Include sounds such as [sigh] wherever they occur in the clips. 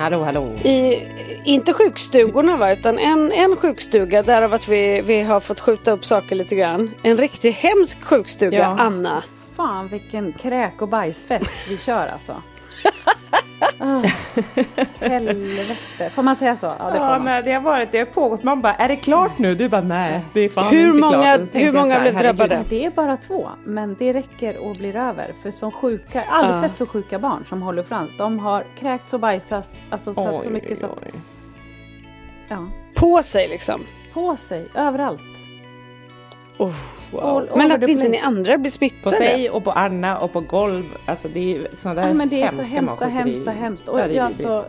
Hallå, hallå. I, inte sjukstugorna va, utan en, en sjukstuga därav att vi, vi har fått skjuta upp saker lite grann. En riktigt hemsk sjukstuga, Ja. Anna. Fan vilken kräk och bajsfest vi kör alltså. Ah, helvete. Får man säga så? Ja det Ja, man. nej, det har varit, det har pågått. Man bara, är det klart nu? Du bara, nej, det är fan Hur inte många- klart. Hur många här, blev herregud, drabbade? Det är bara två, men det räcker och blir över. För som sjuka, jag har aldrig sett så sjuka barn som och Frans. De har kräkts och bajsats, alltså så, Oj, så mycket så att, oj, oj. ja, På sig liksom. på sig, överallt. Oh, wow. All Men over att inte ni andra blir På smittade. sig och på Anna och på golv. Alltså det är sådana där Ja, men det är så hemskt, så hemskt, så hemskt. Och Ja, det är jag så,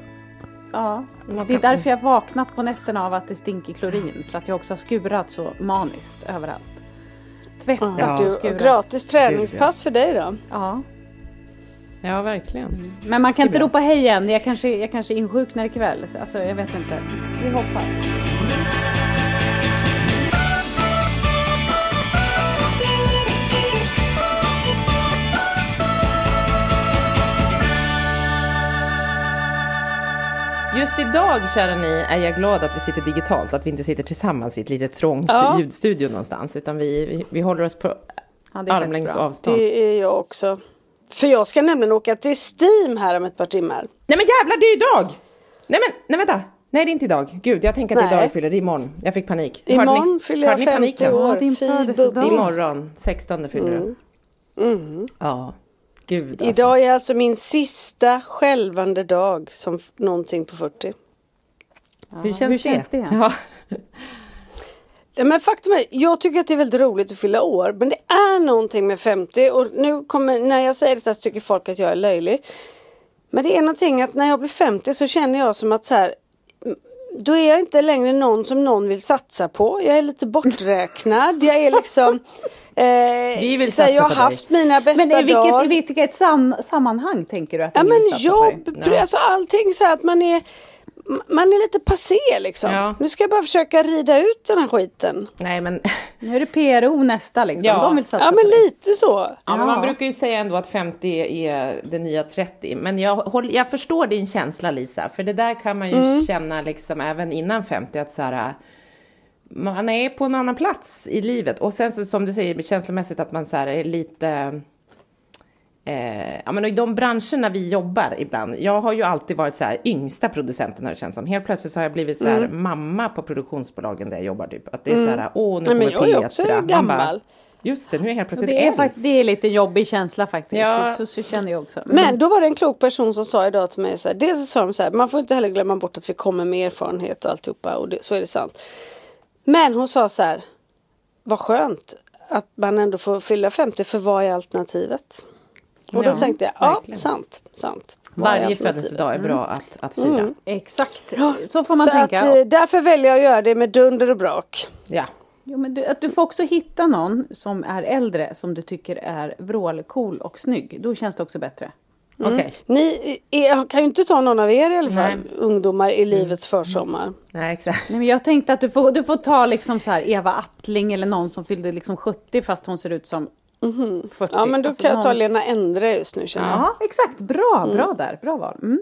ja. Det är därför jag vaknat på nätterna av att det stinker klorin. För att jag också har skurat så maniskt överallt. Tvättat Ja. och Du, skurat. gratis träningspass för dig då. Ja. Ja, verkligen. Men man kan inte ropa hej än. Jag kanske, jag kanske insjuknar ikväll. Alltså jag vet inte. Vi hoppas. Just idag, kära ni, är jag glad att vi sitter digitalt. Att vi inte sitter tillsammans i ett litet trångt Ja. ljudstudio någonstans. Utan vi, vi, vi håller oss på Ja, det är faktiskt armlängds avstånd. Det är jag också. För jag ska nämligen åka till Steam här om ett par timmar. Nej men jävlar, det är idag! Nej men, nej vänta. Nej det är inte idag. Gud, jag tänker att det är Nej. idag jag fyller. Det är imorgon. Jag fick panik. Imorgon ni, fyller hörde jag ni 50 paniken? år. Ja, din födelsedag. Imorgon, 16 fyller du. Mm. Ja. Gud alltså. Idag är alltså min sista skälvande dag som någonting på 40. Hur känns, hur känns det? [laughs] Ja. Ja, men faktum är, jag tycker att det är väldigt roligt att fylla år. Men det är någonting med 50 och nu kommer, när jag säger detta så tycker folk att jag är löjlig. Men det är någonting att när jag blir 50 så känner jag som att så här. Då är jag inte längre någon som någon vill satsa på. Jag är lite borträknad. Jag är liksom Vi vill satsa Jag har på dig. haft mina bästa Men i vilket, dagar. i vilket sam, sammanhang tänker du att Ja du men vill satsa på jobb, dig? Ja. alltså allting så här att man är man är lite passé liksom. Ja. Nu ska jag bara försöka rida ut den här skiten. Nej men, Nu är det PRO nästa liksom. Ja. De vill satsa Ja på men lite så. ja, men man Ja. brukar ju säga ändå att 50 är det nya 30. Men jag, håll, jag förstår din känsla Lisa. För det där kan man ju Mm. känna liksom även innan 50 att så här. Man är på en annan plats i livet. Och sen så, som du säger känslomässigt att man så här är lite Eh, ja men i de branscherna vi jobbar ibland. Jag har ju alltid varit så här yngsta producenten har det känts som. Helt plötsligt så har jag blivit så här mamma på produktionsbolagen där jag jobbar typ. Att det är så här, åh nu kommer jag är också Petra. Man gammal. Just det, nu är jag helt plötsligt Det är, faktiskt, det är lite jobbig känsla faktiskt. Ja. Så, så känner jag också. Men då var det en klok person som sa idag till mig så här, dels så sa de så här, man får inte heller glömma bort att vi kommer med erfarenhet och alltihopa och det, så är det sant. Men hon sa så här, vad skönt att man ändå får fylla 50 för vad är alternativet? Och då Ja, tänkte jag, ja verkligen. sant, sant. Vad Varje födelsedag är bra att, att fira. Mm. Exakt, så får man Så tänka. att, eh, därför väljer jag att göra det med dunder och brak. Ja. Jo, men du, att du får också hitta någon som är äldre som du tycker är vrålcool och snygg. Då känns det också bättre. Okej. Ni är, kan ju inte ta någon av er i alla fall, Nej. ungdomar i livets försommar. Nej, exakt. Nej, men jag tänkte att du får, du får ta liksom så här Eva Attling eller någon som fyllde liksom 70 fast hon ser ut som 40. Ja men då Alltså kan jag ta någon- Lena Endre just nu känner jag. Ja exakt, bra, bra där, bra val. Mm.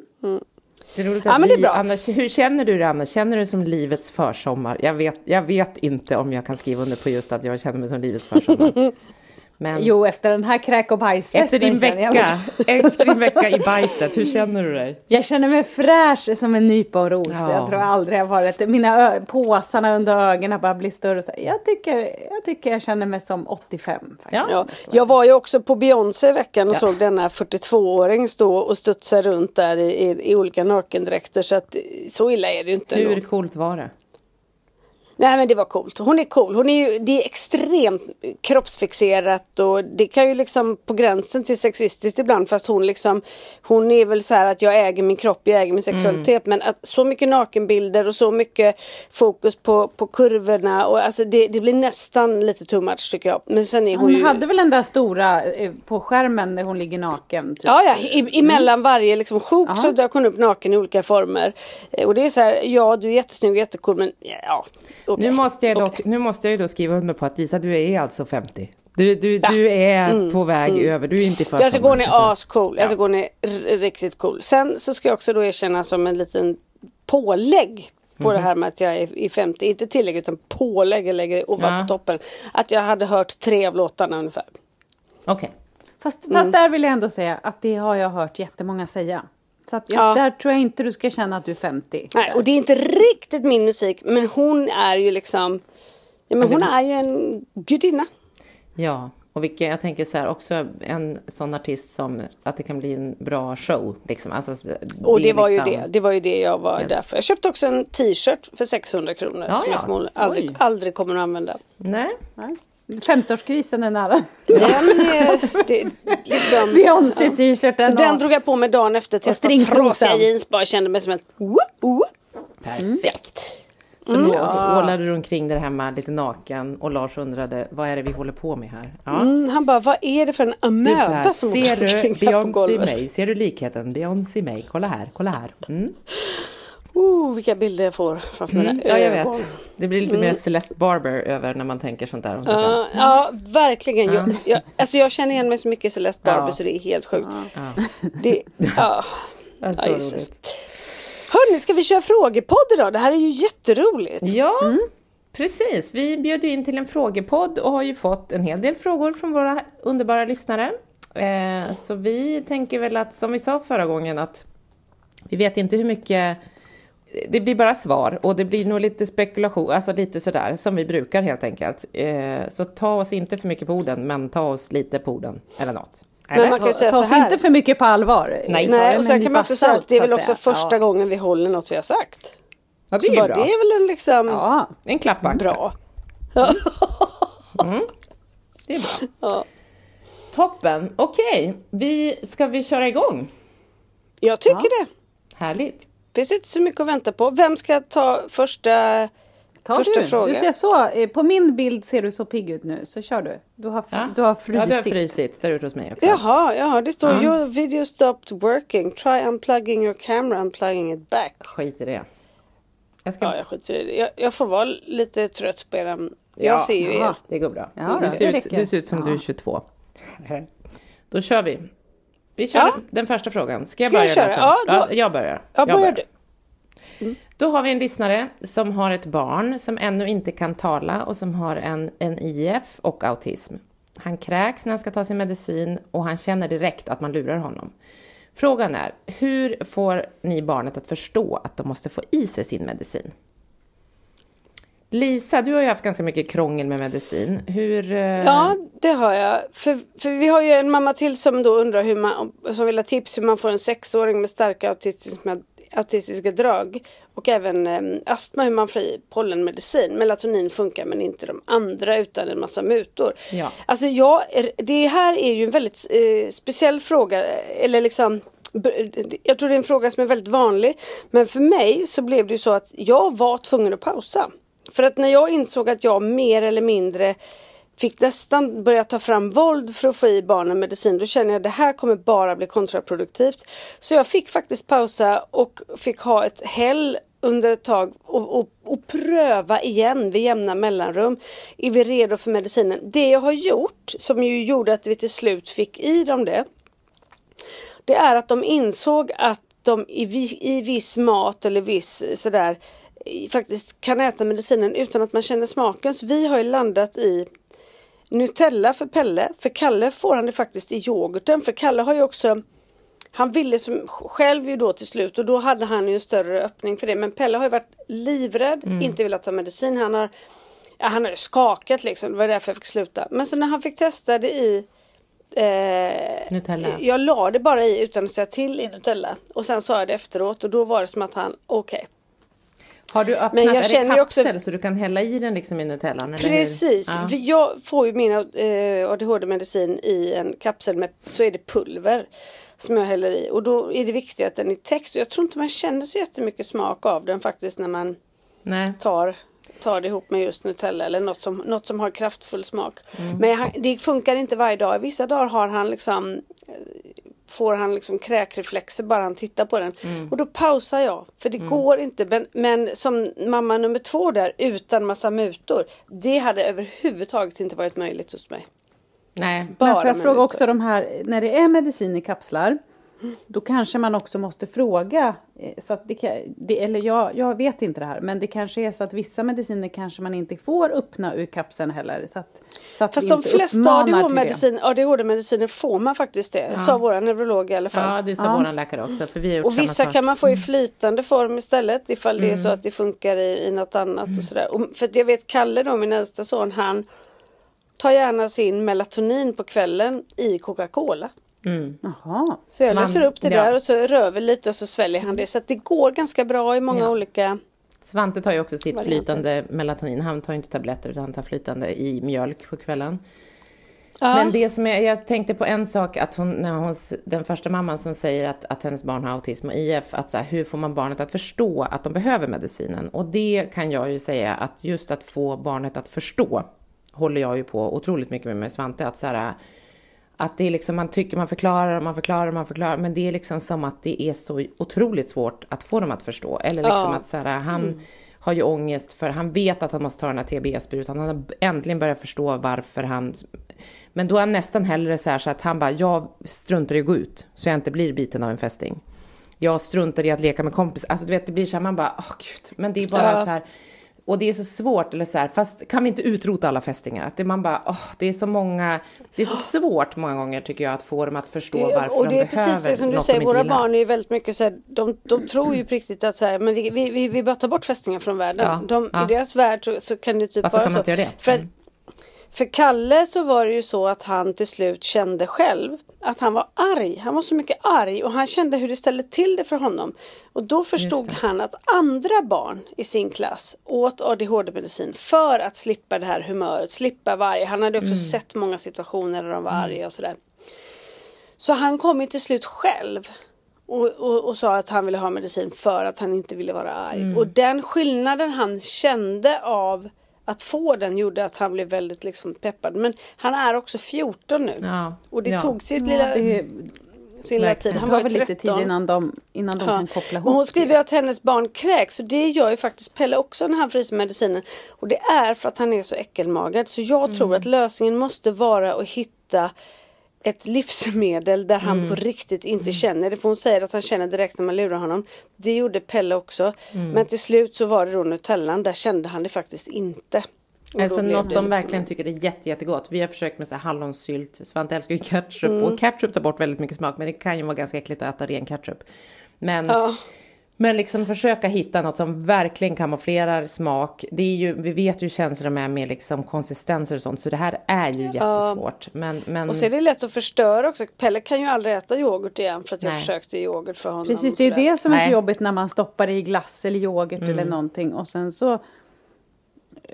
Det är roligt Ja, att men det är vi, bra. Anna, hur känner du det Anna? Känner du dig som livets försommar? Jag vet, jag vet inte om jag kan skriva under på just att jag känner mig som livets försommar. [laughs] Men Jo efter den här kräk och bajsfesten efter din jag, vecka, efter din vecka i bajset, hur känner du dig? jag känner mig fräsch som en nypa och ros. Ja. Jag tror aldrig jag varit, mina ö- påsarna under ögonen bara blir större. och Så. Jag, tycker, jag tycker jag känner mig som 85. Faktiskt. Ja. Ja, jag var ju också på Beyoncé i veckan och Ja. såg denna 42-åring stå och studsa runt där i, i, i olika nakendräkter så att så illa är det ju inte. Hur ändå. coolt var det? Nej men det var coolt. Hon är cool. Hon är ju, det är extremt kroppsfixerat och det kan ju liksom på gränsen till sexistiskt ibland fast hon liksom Hon är väl så här att jag äger min kropp, jag äger min sexualitet men att så mycket nakenbilder och så mycket fokus på, på kurvorna och alltså det, det blir nästan lite too much tycker jag. Men sen är hon, Hon ju hade väl den där stora eh, på skärmen när hon ligger naken. Typ. Ja, ja, i, emellan varje liksom sjok så dök hon upp naken i olika former. Eh, Och det är så här, ja du är jättesnygg och jättecool men ja, okej. Nu måste jag dock, Okej. nu måste jag ju då skriva under på att Lisa, du är alltså 50. Du, du, du är på väg över, du är inte i försommar. Jag tycker hon är ascool, jag Ja. tycker hon är riktigt cool. Sen så ska jag också då erkänna som en liten pålägg på Mhm. det här med att jag är i 50, inte tillägg utan pålägg jag lägger ovanpå Ja. toppen. Att jag hade hört tre av låtarna ungefär. Okej. Fast, Mm. fast där vill jag ändå säga att det har jag hört jättemånga säga. Så att jag, Ja. där tror jag inte du ska känna att du är 50. Nej, och det är inte riktigt min musik men hon är ju liksom Ja, men hon det- är ju en gudinna. Ja, och vilken, jag tänker så här också en sån artist som att det kan bli en bra show. Liksom. Alltså, Och det, var ju liksom- det. Det var ju det jag var Ja. där för. Jag köpte också en t-shirt för 600 kronor. Ja, som ja. jag förmodligen aldrig, aldrig kommer att använda. Nej, 50-årskrisen är nära. Den är, [laughs] det, liksom, Beyoncé Så den drog jag på mig dagen efter. Testade stringtrosan. trasiga jeans. Bara kände mig som ett perfekt. Så Mm. då så ålade du omkring där hemma lite naken och Lars undrade vad är det vi håller på med här? Ja. Mm, han bara, vad är det för en Du amöba som ser åker du omkring på Beyoncé golvet? mig? Ser du likheten? Beyoncé mig? Kolla här, kolla här. Mm. Oh, vilka bilder jag får framför Mm. mina Ja, jag vet. Det blir lite mer Celeste Barber över när man tänker sånt där om själv. Ja, ja, verkligen. Jag, jag, alltså jag känner igen mig så mycket Celeste Barber Ja. så det är helt sjukt. Ja. Det, ja. Alltså, Ja, Jesus. roligt. Hörni, ska vi köra frågepodd idag? Det här är ju jätteroligt. Ja, Mm. precis. Vi bjöd in till en frågepodd och har ju fått en hel del frågor från våra underbara lyssnare. Eh, så vi tänker väl att, som vi sa förra gången, att vi vet inte hur mycket det blir bara svar och det blir nog lite spekulation, alltså lite sådär som vi brukar helt enkelt. Eh, så ta oss inte för mycket på orden, men ta oss lite på orden eller något. Men Eller? man kan Ta så oss inte för mycket på allvar. Nej. Ta Nej, det och sen en kan man också säga att det är väl så också första ja. gången vi håller något vi har sagt. Ja, det Så är ju bara, bra. det är väl en liksom Ja, En klapp på axeln. bra. [laughs] Det är bra. Ja. Toppen, okej. Vi, ska vi köra igång? Jag tycker det. Härligt. Finns inte så mycket att vänta på. Vem ska ta första? ta Första du. fråga. Du ser så, eh, på min bild ser du så pigg ut nu, så kör du. Du har, Ja. du har Ja, frusit. du har frusit där ute hos mig också. Jaha, jaha, det står Ja. your video stopped working. Try unplugging your camera, unplugging it back. Skit i det. Jag ska... Ja, jag skiter i det. Jag, jag får vara lite trött på era... Jag Ja, ser ju jaha. er. Det går bra. Ja, du, ser ut, du ser ut som du är Ja. 22. [laughs] Då kör vi. Vi kör Ja. den första frågan. Ska jag Ska jag börja läsa? Ja, då- jag börjar. Ja, Jag börjar du. Då har vi en lyssnare som har ett barn som ännu inte kan tala och som har en, en IF och autism. Han kräks när han ska ta sin medicin och han känner direkt att man lurar honom. Frågan är, hur får ni barnet att förstå att de måste få i sig sin medicin? Lisa, du har ju haft ganska mycket krångel med medicin. Hur... eh, Ja, det har jag. För, för vi har ju en mamma till som då undrar hur man, som vill ha tips hur man får en sexåring med starka autistiska, autistiska drag. Och även eh, astma, hur man får i pollenmedicin. Melatonin funkar men inte de andra utan en massa mutor. Ja. Alltså jag, det här är ju en väldigt eh, speciell fråga. Eller liksom jag tror det är en fråga som är väldigt vanlig. Men för mig så blev det ju så att jag var tvungen att pausa. För att när jag insåg att jag mer eller mindre fick nästan börja ta fram våld för att få i barnen medicin. Då känner jag att det här kommer bara bli kontraproduktivt. Så jag fick faktiskt pausa och fick ha ett häll under ett tag och, och, och pröva igen vid jämna mellanrum. Är vi redo för medicinen? Det jag har gjort som ju gjorde att vi till slut fick i dem det. Det är att de insåg att de i, i viss mat eller viss sådär faktiskt kan äta medicinen utan att man känner smaken. Så vi har ju landat i Nutella för Pelle. För Kalle får han det faktiskt i yoghurten. För Kalle har ju också han ville som själv ju då till slut och då hade han ju en större öppning för det. Men Pelle har ju varit livrädd, inte velat ta medicin. Han har, ja, han har skakat liksom. Det var därför jag fick sluta. Men så när han fick testa det i eh, Nutella. Jag la det bara i utan att säga till i Nutella. Och sen sa jag det efteråt och då var det som att han, okej. Har du öppnat, Men jag är det känner också- kapsel så du kan hälla i den liksom i Nutellan? Eller? Precis, Ja. Jag får ju min eh, ADHD-medicin i en kapsel med, så är det pulver. Som jag häller i och då är det viktigt att den är text. Och jag tror inte man känner så jättemycket smak av den faktiskt när man Nej. tar, tar det ihop med just Nutella eller något som, något som har kraftfull smak. Men han, det funkar inte varje dag. Vissa dagar har han liksom eh, Får han liksom kräkreflexer bara han tittar på den. Och då pausar jag. För det går inte. Men, men som mamma nummer två där utan massa mutor. Det hade överhuvudtaget inte varit möjligt hos mig. Nej. Bara Men får jag fråga mutor. också de här, när det är medicin i kapslar. Då kanske man också måste fråga. eh, Så att det, kan- det, eller jag, jag vet inte det här. Men det kanske är så att vissa mediciner kanske man inte får öppna ur kapseln heller. Så att, så att Fast de flesta ADHD-mediciner får man faktiskt det. Sa våra neurolog i alla fall. Ja, det sa Ja. våran läkare också. För vi Och vissa sak. Mm. kan man få i flytande form istället ifall det är så att det funkar i, i något annat och sådär. Och för jag vet Kalle då, min äldsta son, han tar gärna sin melatonin på kvällen i Coca-Cola. Mm. Jaha. Så jag löser upp det ja. där och så rör vi lite och så sväljer han det. Så att det går ganska bra i många Ja. olika Svante tar ju också sitt Varianter. flytande melatonin. Han tar inte tabletter utan han tar flytande i mjölk på kvällen. Ja. Men det som jag, jag tänkte på en sak att hon, när hon, den första mamman som säger att, att hennes barn har autism och IF, att så här, hur får man barnet att förstå att de behöver medicinen? Och det kan jag ju säga att just att få barnet att förstå håller jag ju på otroligt mycket med med Svante. Att så här, att det är liksom, man tycker man förklarar och man förklarar och man förklarar, men det är liksom som att det är så otroligt svårt att få dem att förstå. Eller liksom Ja. Mm. att så här, han har ju ångest för han vet att han måste ta den här TB-sprutan. Han har äntligen börjat förstå varför han... Men då är han nästan hellre så här så att han bara, jag struntar i att gå ut så jag inte blir biten av en fästing. Jag struntar i att leka med kompis. Alltså du vet, det blir så här, man bara, åh gud. Men det är bara Ja. så här. Och det är så svårt, eller så här, fast kan vi inte utrota alla fästingar? Att det, man bara, åh, det är så många, det är så svårt många gånger tycker jag att få dem att förstå Det- varför och det de är behöver precis det som du något säger, de inte våra gillar. barn är ju väldigt mycket så här, de, de tror ju på riktigt att så här, men vi, vi, vi, vi bara tar bort fästingar från världen. Ja, De, ja. I deras värld så, så kan det typ Varför vara kan man så. inte göra det? För, att, Mm. För Kalle så var det ju så att han till slut kände själv att han var arg. Han var så mycket arg och han kände hur det ställde till det för honom. Och då förstod han att andra barn i sin klass åt ADHD-medicin för att slippa det här humöret, slippa varje. Han hade också Mm. sett många situationer där de var arga och sådär. Så han kom ju till slut själv och, och, och sa att han ville ha medicin för att han inte ville vara arg. Mm. Och den skillnaden han kände av att få den gjorde att han blev väldigt liksom peppad. Men han är också 14 nu. Ja, Och det ja. tog sitt Ja, lilla, det, sin lilla tid. det Han tar var väl lite tid 13. innan de, innan de Ja. kan koppla ihop Och hon skriver det. att hennes barn kräks och det gör ju faktiskt Pelle också när han fryser medicinen. Och det är för att han är så äckelmagad. Så jag Mm. tror att lösningen måste vara att hitta ett livsmedel där han Mm. på riktigt inte känner det. För hon säger att han känner direkt när man lurar honom. Det gjorde Pelle också. Mm. Men till slut så var det då Nutellan. Där kände han det faktiskt inte. Och Alltså något de liksom- verkligen tycker är jätte, jättegott. Vi har försökt med så här hallonsylt. Svante älskar ju ketchup Mm. och ketchup tar bort väldigt mycket smak. Men det kan ju vara ganska äckligt att äta ren ketchup. Men, Ja. Men liksom försöka hitta något som verkligen kamouflerar smak. Det är ju, vi vet ju hur känsliga de är med liksom konsistenser och sånt så det här är ju jättesvårt. Men, men... Och så är det lätt att förstöra också. Pelle kan ju aldrig äta yoghurt igen för att jag Nej. försökte yoghurt för honom. Precis, det är sådär. det som är så Nej. jobbigt när man stoppar i glass eller yoghurt eller Mm. någonting och sen så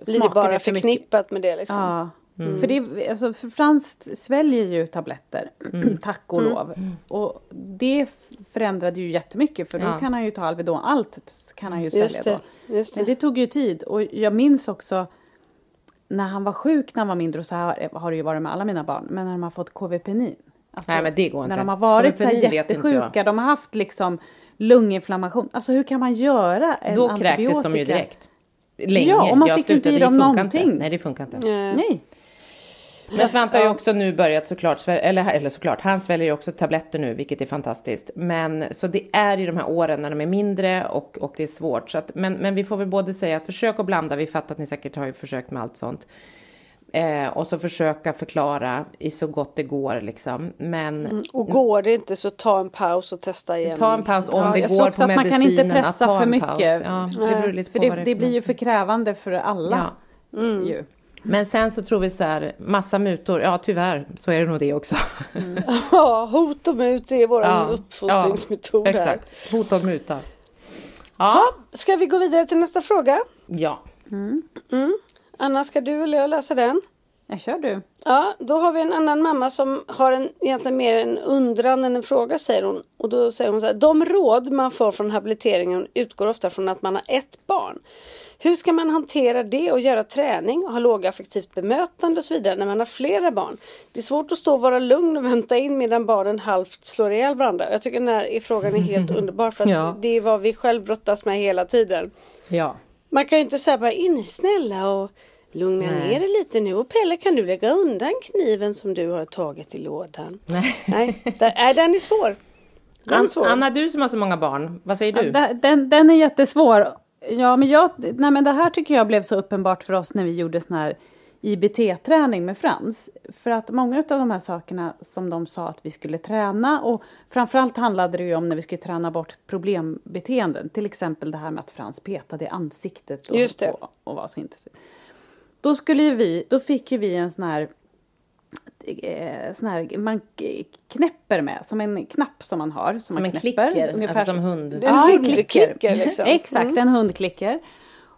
Blir det bara det för mycket. förknippat med det liksom. Ja. Mm. För, det, alltså, för Frans sväljer ju tabletter, Mm. [clears throat] tack och lov. Och det förändrade ju jättemycket för då Ja. kan han ju ta Alvedon, allt kan han ju svälja Just då. det, just det. Men det tog ju tid och jag minns också när han var sjuk när han var mindre och så här har det ju varit med alla mina barn. Men när de har fått KVPNin. Alltså, Nej, men det går När inte. de har varit så här jättesjuka, de har haft liksom lunginflammation. Alltså hur kan man göra en Då antibiotika? kräktes de ju direkt. Länge. Ja, och man Jag fick inte i det dem funkar någonting. Inte. Nej, det funkar inte. Eh, Nej. Men Svante har ju också nu börjat såklart, eller, eller såklart, han sväljer ju också tabletter nu, vilket är fantastiskt. Men så det är i de här åren när de är mindre och, och det är svårt. Så att, men, men vi får väl både säga att försök att blanda, vi fattar att ni säkert har ju försökt med allt sånt. Eh, och så försöka förklara i så gott det går liksom. Men Och går det inte så ta en paus och testa igen. ta en paus om Ja, det jag tror går också på att man kan inte pressa för mycket. Ja, det För det, det för blir ju för krävande för alla. Ja. Ju. Men sen så tror vi så här, massa mutor, ja tyvär så är det nog det också. Ja, hot och mut är vår Ja, uppfostringsmetod ja, här. Exakt, hot och muta. Ja, Ja, ska vi gå vidare till nästa fråga? ja. Anna, ska du eller jag läsa den? Jag kör du. Ja, då har vi en annan mamma som har en, egentligen mer en undran än en fråga säger hon. Och då säger hon så här, de råd man får från habiliteringen utgår ofta från att man har ett barn. Hur ska man hantera det och göra träning och ha lågaffektivt bemötande och så vidare när man har flera barn? Det är svårt att stå och vara lugn och vänta in medan barnen halvt slår ihjäl varandra. Jag tycker den här frågan är helt [laughs] underbar för att Ja. det är vad vi själv brottas med hela tiden. Ja. Man kan ju inte säga bara in snälla och lugna Nej. ner dig lite nu och Pelle kan du lägga undan kniven som du har tagit i lådan? [laughs] Nej. Nej, där, är den är svår. Den är An- svår. Anna, du som har så många barn, vad säger du? Ja, den, den är jättesvår. Ja, men, jag, nej, men det här tycker jag blev så uppenbart för oss när vi gjorde sån här IBT-träning med Frans. För att många av de här sakerna som de sa att vi skulle träna och framförallt handlade det ju om när vi skulle träna bort problembeteenden. Till exempel det här med att Frans petade i ansiktet och, och, och var så intensiv. Då skulle vi, då fick ju vi en sån här sån här man knäpper med, som en knapp som man har. Som, Som man en knäpper, klicker, ungefär alltså som hund. En en hundklicker liksom. [laughs] Exakt, en hundklicker.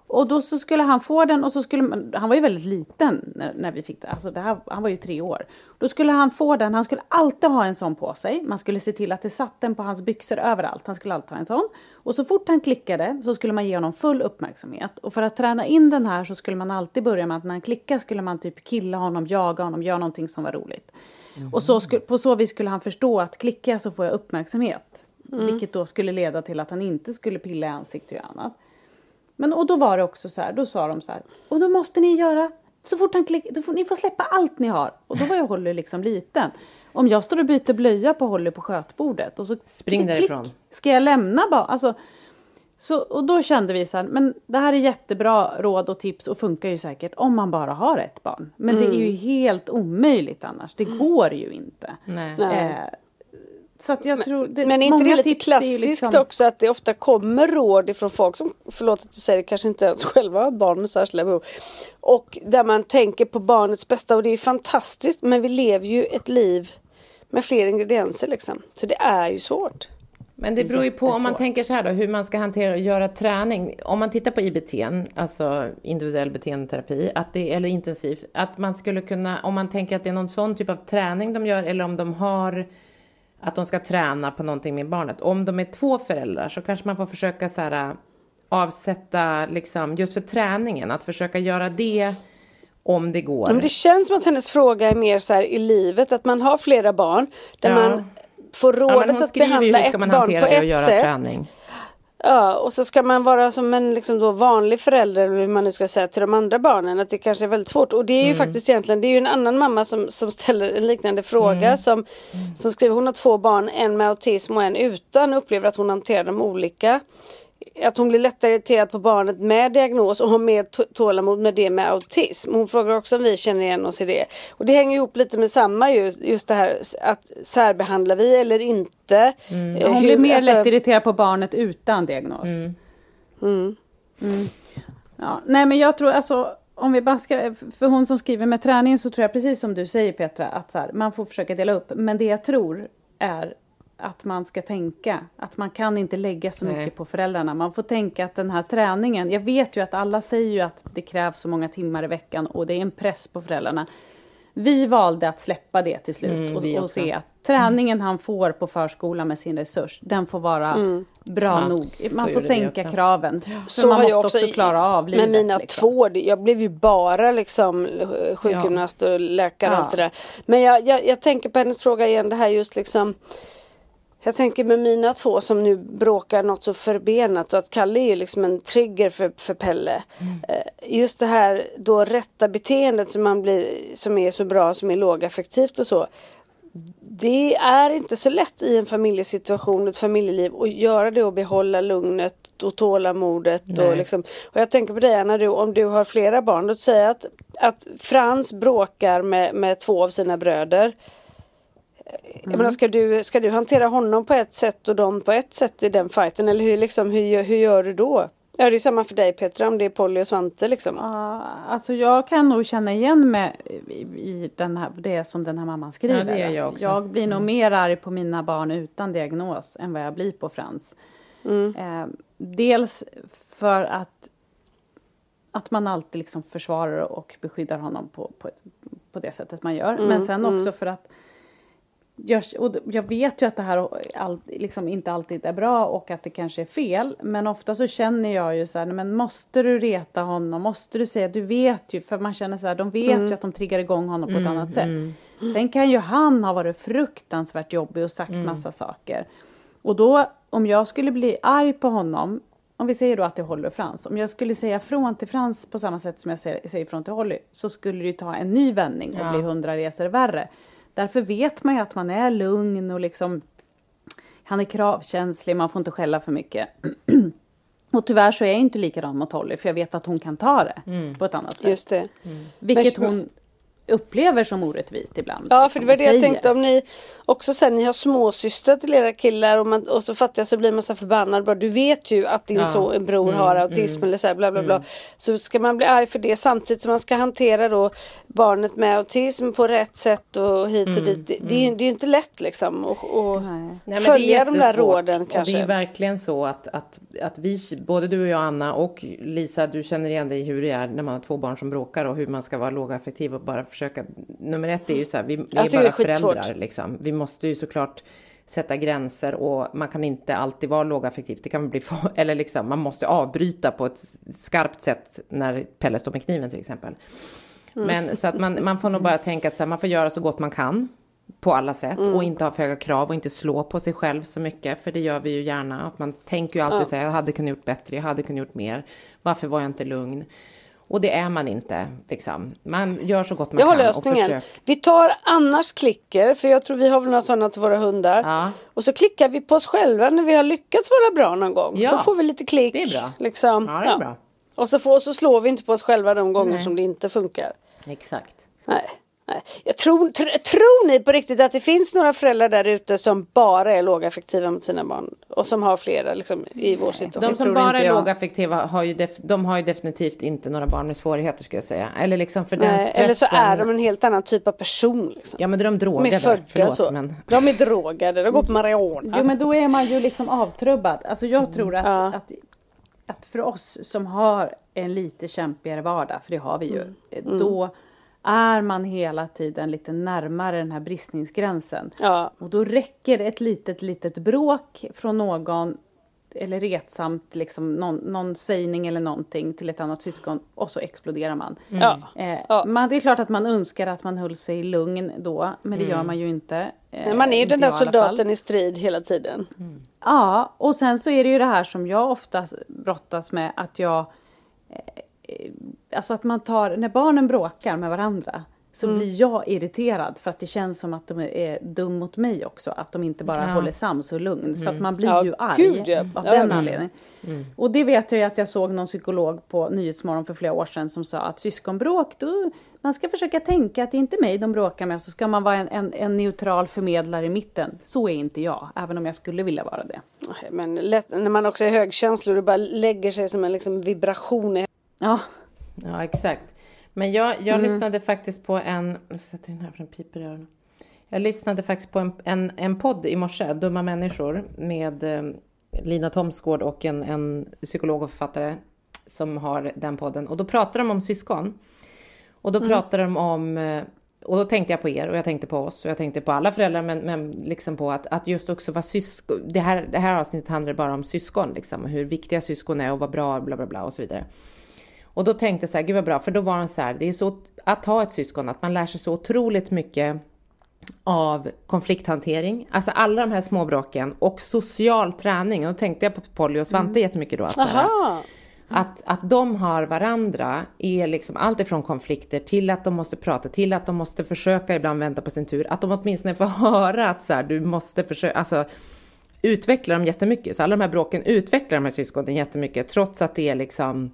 Och då så skulle han få den och så skulle man, han var ju väldigt liten när, när vi fick det, alltså det här, han var ju tre år. Då skulle han få den, han skulle alltid ha en sån på sig. Man skulle se till att det satt den på hans byxor överallt. Han skulle alltid ha en sån. Och så fort han klickade så skulle man ge honom full uppmärksamhet. Och för att träna in den här så skulle man alltid börja med att när han klickade skulle man typ killa honom, jaga honom, göra någonting som var roligt. Och så skulle, på så vis skulle han förstå att klickar jag så får jag uppmärksamhet. Vilket då skulle leda till att han inte skulle pilla i ansiktet och annat. Men och då var det också så här, då sa de så här, och då måste ni göra, så fort han klickar, då får, ni får släppa allt ni har. Och då var jag Holly liksom liten. Om jag står och byter blöja på Holly på skötbordet och så Spring klick, därifrån. Ska jag lämna bara? Alltså, så, och då kände vi så här, men det här är jättebra råd och tips och funkar ju säkert om man bara har ett barn. Men det är ju helt omöjligt annars, det går ju inte. Nej. Eh, så att jag tror, det, Men är inte många det lite klassiskt liksom- också att det ofta kommer råd ifrån folk som, förlåt att jag säger det, kanske inte ens själva har barn med särskilda behov. Och där man tänker på barnets bästa och det är fantastiskt men vi lever ju ett liv med fler ingredienser liksom. Så det är ju svårt. Men det beror ju på om man tänker så här då, hur man ska hantera och göra träning. Om man tittar på IBT, alltså individuell beteendeterapi, att det, eller intensiv, att man skulle kunna, om man tänker att det är någon sån typ av träning de gör, eller om de har att de ska träna på någonting med barnet. Om de är två föräldrar så kanske man får försöka så här avsätta liksom just för träningen, att försöka göra det om det går. Men det känns som att hennes fråga är mer så här i livet att man har flera barn där Ja. man får ja, rådet hon att behandla ett barn på ett göra sätt. träning. Ja och så ska man vara som en liksom då vanlig förälder eller hur man nu ska säga till de andra barnen att det kanske är väldigt svårt och det är ju Mm. faktiskt egentligen det är ju en annan mamma som, som ställer en liknande fråga Mm. som, som skriver hon har två barn en med autism och en utan och upplever att hon hanterar dem olika. Att hon blir lättare irriterad på barnet med diagnos och har mer tålamod med det med autism. Hon frågar också om vi känner igen oss i det. Och det hänger ihop lite med samma just, just det här att särbehandlar vi eller inte. Eh, Hon hur- blir mer alltså- lätt irriterad på barnet utan diagnos. Mm. Ja, nej men jag tror alltså om vi bara ska, för hon som skriver med träningen så tror jag precis som du säger Petra att så här, man får försöka dela upp. Men det jag tror är att man ska tänka att man kan inte lägga så Nej. mycket på föräldrarna. Man får tänka att den här träningen, jag vet ju att alla säger ju att det krävs så många timmar i veckan och det är en press på föräldrarna. Vi valde att släppa det till slut Mm, och, och också. se att träningen han får på förskolan med sin resurs, den får vara bra Ja, nog. Man får sänka också. kraven. För Så man måste också i- klara av livet. Med mina liksom. två, jag blev ju bara liksom sjukgymnast och läkare och Ja. allt det där. Men jag, jag, jag tänker på hennes fråga igen det här just liksom jag tänker med mina två som nu bråkar något så förbenat och att Kalle är ju liksom en trigger för, för Pelle. Eh, Just det här då rätta beteendet som man blir, som är så bra, som är lågaffektivt och så. Det är inte så lätt i en familjesituation, ett familjeliv att göra det och behålla lugnet och tålamodet. Nej. Och, liksom. och jag tänker på dig Anna, du, om du har flera barn. Låt säga att, att Frans bråkar med, med två av sina bröder. Jag menar, ska, du, ska du hantera honom på ett sätt och dem på ett sätt i den fighten? Eller hur, liksom, hur, gör- hur gör du då? Ja det är samma för dig Petra om det är Polly och Svante liksom. Ja, alltså jag kan nog känna igen mig i, i den här, det som den här mamman skriver. Ja, jag. Mm. jag blir nog mer arg på mina barn utan diagnos än vad jag blir på Frans. Mm. Eh, dels för att, att man alltid liksom försvarar och beskyddar honom på, på, ett, på det sättet man gör. Mm, Men sen också för att jag, och jag vet ju att det här all, liksom inte alltid är bra och att det kanske är fel. Men ofta så känner jag ju så här, "Nej, men måste du reta honom? Måste du säga, du vet ju, för man känner så här, de vet Mm. ju att de triggar igång honom på ett annat sätt. Sen kan ju han ha varit fruktansvärt jobbig och sagt massa saker. Och då, om jag skulle bli arg på honom, om vi säger då att det är Holly och Frans, om jag skulle säga från till Frans på samma sätt som jag säger, säger från till Holly, så skulle det ju ta en ny vändning och Ja. bli hundra resor värre. Därför vet man ju att man är lugn och liksom han är kravkänslig, man får inte skälla för mycket. [clears throat] och tyvärr så är jag inte likadan mot Holly, för jag vet att hon kan ta det på ett annat sätt. Just det. Vilket Men- hon upplever som orättvist ibland. Ja liksom, för det var och det jag säger. tänkte om ni också sen ni har småsystrar till era killar och, man, och så fattar jag så blir man så förbannad bara du vet ju att din Ja. så, en bror har autism eller så här, bla bla bla. Så ska man bli arg för det samtidigt som man ska hantera då barnet med autism på rätt sätt och hit och dit. Det, det, är ju- det är ju inte lätt liksom och, och Nej. Följa de där råden Och kanske. det är verkligen så att, att, att vi, både du och jag Anna och Lisa, du känner igen dig i hur det är när man har två barn som bråkar och hur man ska vara lågaffektiv och bara försöka. Nummer ett är ju så här, vi, vi är tycker bara är föräldrar liksom. Vi måste ju såklart sätta gränser och man kan inte alltid vara lågaffektiv. Det kan bli, [laughs] eller liksom, man måste avbryta på ett skarpt sätt när Pelle står med kniven till exempel. Mm. Men så att man, man får nog bara tänka att här, man får göra så gott man kan på alla sätt Mm. och inte ha för höga krav och inte slå på sig själv så mycket för det gör vi ju gärna. Att man tänker ju alltid Ja. så här, jag hade kunnat gjort bättre, jag hade kunnat gjort mer. Varför var jag inte lugn? Och det är man inte liksom. Man gör så gott man Jag har kan och lösningen. försök. Vi tar annars klicker för jag tror vi har väl några sådana till våra hundar. Ja. Och så klickar vi på oss själva när vi har lyckats vara bra någon gång. Ja. Så får vi lite klick. Det är bra. Liksom. Ja, det är bra. Och så, får, så slår vi inte på oss själva de gånger Nej. som det inte funkar. Exakt. Nej. Jag tror, tr- tror ni på riktigt att det finns några föräldrar där ute som bara är lågaffektiva mot sina barn? Och som har flera liksom, i vår situation? De som bara är lågaffektiva har ju, de har ju definitivt inte några barn med svårigheter skulle jag säga. Eller liksom för den stressen. eller så är de en helt annan typ av person. Liksom. Ja men de är de drogade. är födda Förlåt så. men. De är drogade, de går på marijuana. Jo men då är man ju liksom avtrubbad. Alltså jag tror att, Ja. att, att för oss som har en lite kämpigare vardag, för det har vi ju, Mm. då är man hela tiden lite närmare den här bristningsgränsen. Ja. Och då räcker ett litet, litet bråk från någon eller retsamt, liksom någon, någon sägning eller någonting till ett annat syskon och så exploderar man. Ja. Eh, Ja. man, det är klart att man önskar att man höll sig lugn då, men det gör man ju inte. Eh, Men man är ju den där jag i soldaten i strid hela tiden. Ja, och sen så är det ju det här som jag ofta brottas med att jag... Eh, alltså att man tar, när barnen bråkar med varandra så blir jag irriterad för att det känns som att de är dum mot mig också. Att de inte bara Ja. håller sams och lugn. Så att man blir Ja, ju arg gud, ja. av den anledningen. Och det vet jag ju att jag såg någon psykolog på Nyhetsmorgon för flera år sedan som sa att syskonbråk, då, man ska försöka tänka att det är inte mig de bråkar med, så ska man vara en, en, en neutral förmedlare i mitten. Så är inte jag, även om jag skulle vilja vara det. Men lätt, när man också är högkänslig och det bara lägger sig som en liksom vibration i Ja, Ja, exakt. Men jag, jag Mm. lyssnade faktiskt på en, jag sätter den här för den piper i öronen. Jag lyssnade faktiskt på en, en, en podd i morse, Dumma människor, med eh, Lina Thomsgård och en, en psykolog och författare som har den podden. Och då pratar de om syskon. Och då pratar de om, eh, och då tänkte jag på er och jag tänkte på oss och jag tänkte på alla föräldrar men, men liksom på att, att just också vara syskon. Det här, det här avsnittet handlar bara om syskon liksom. Hur viktiga syskon är och vad bra bla bla bla och så vidare. Och då tänkte jag så här, gud vad bra, för då var de så här, det är så att ha ett syskon, att man lär sig så otroligt mycket av konflikthantering, alltså alla de här småbråken och social träning. Och då tänkte jag på Polly och Svante jättemycket då. Att, här, att, att de har varandra är liksom allt ifrån konflikter till att de måste prata, till att de måste försöka ibland vänta på sin tur. Att de åtminstone får [laughs] höra att så här, du måste försöka, alltså utveckla dem jättemycket. Så alla de här bråken utvecklar de här syskonen jättemycket trots att det är liksom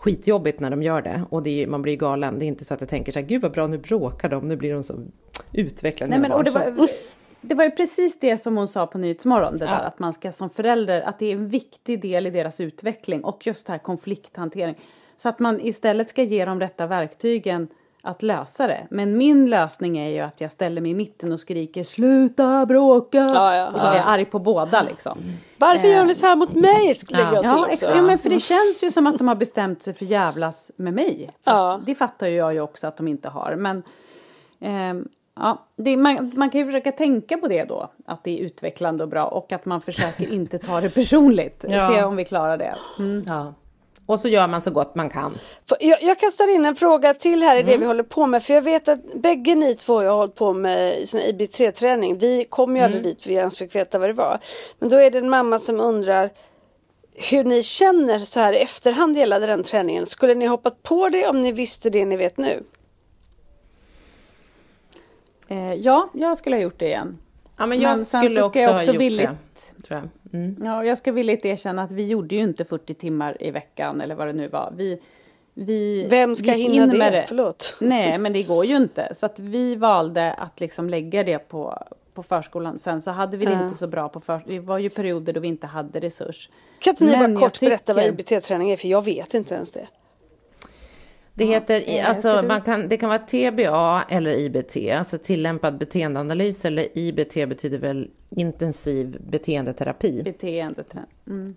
skitjobbigt när de gör det. Och det är, man blir ju galen. Det är inte så att jag tänker så här, gud vad bra nu bråkar de, nu blir de så utvecklade. Nej, men, och det, barn." var, det var ju precis det som hon sa på Nyhetsmorgon, det Ja. där att man ska som förälder, att det är en viktig del i deras utveckling och just det här konflikthantering. Så att man istället ska ge de rätta verktygen att lösa det. Men min lösning är ju att jag ställer mig i mitten och skriker sluta bråka! Ja, ja, och så blir jag arg på båda liksom. Varför Eh. gör ni så här mot mig? Skulle Ja. jag till Ja, också. ja, men för det känns ju som att de har bestämt sig för jävlas med mig. Fast Ja. Det fattar ju jag ju också att de inte har. Men ehm, ja, det, man, man kan ju försöka tänka på det då. Att det är utvecklande och bra och att man försöker inte ta det personligt. Ja. Se om vi klarar det. Mm. Och så gör man så gott man kan. Jag, jag kastar in en fråga till här i Mm. det vi håller på med. För jag vet att bägge ni två har hållit på med sån här IB3-träning. Vi kom ju Mm. aldrig dit vi ens fick veta vad det var. Men då är det en mamma som undrar hur ni känner så här i efterhand gällande den träningen. Skulle ni hoppat på det om ni visste det ni vet nu? Eh, ja, jag skulle ha gjort det igen. Ja, men jag Men sen skulle ska också, jag ha också gjort villigt- det. Mm. Ja, jag ska villigt erkänna att vi gjorde ju inte 40 timmar i veckan eller vad det nu var. Vi, vi Vem ska hinna in det? med det. Förlåt. Nej, men det går ju inte. Så att vi valde att liksom lägga det på, på förskolan. Sen så hade vi det Ja. inte så bra på förskolan. Det var ju perioder då vi inte hade resurs. Kan inte ni bara kort berätta vad tycker- IBT-träning är? För jag vet inte ens det. Det heter, eh, alltså man kan, det kan vara TBA eller IBT, alltså tillämpad beteendeanalys eller IBT betyder väl intensiv beteendeterapi. Beteendeträning. Mm.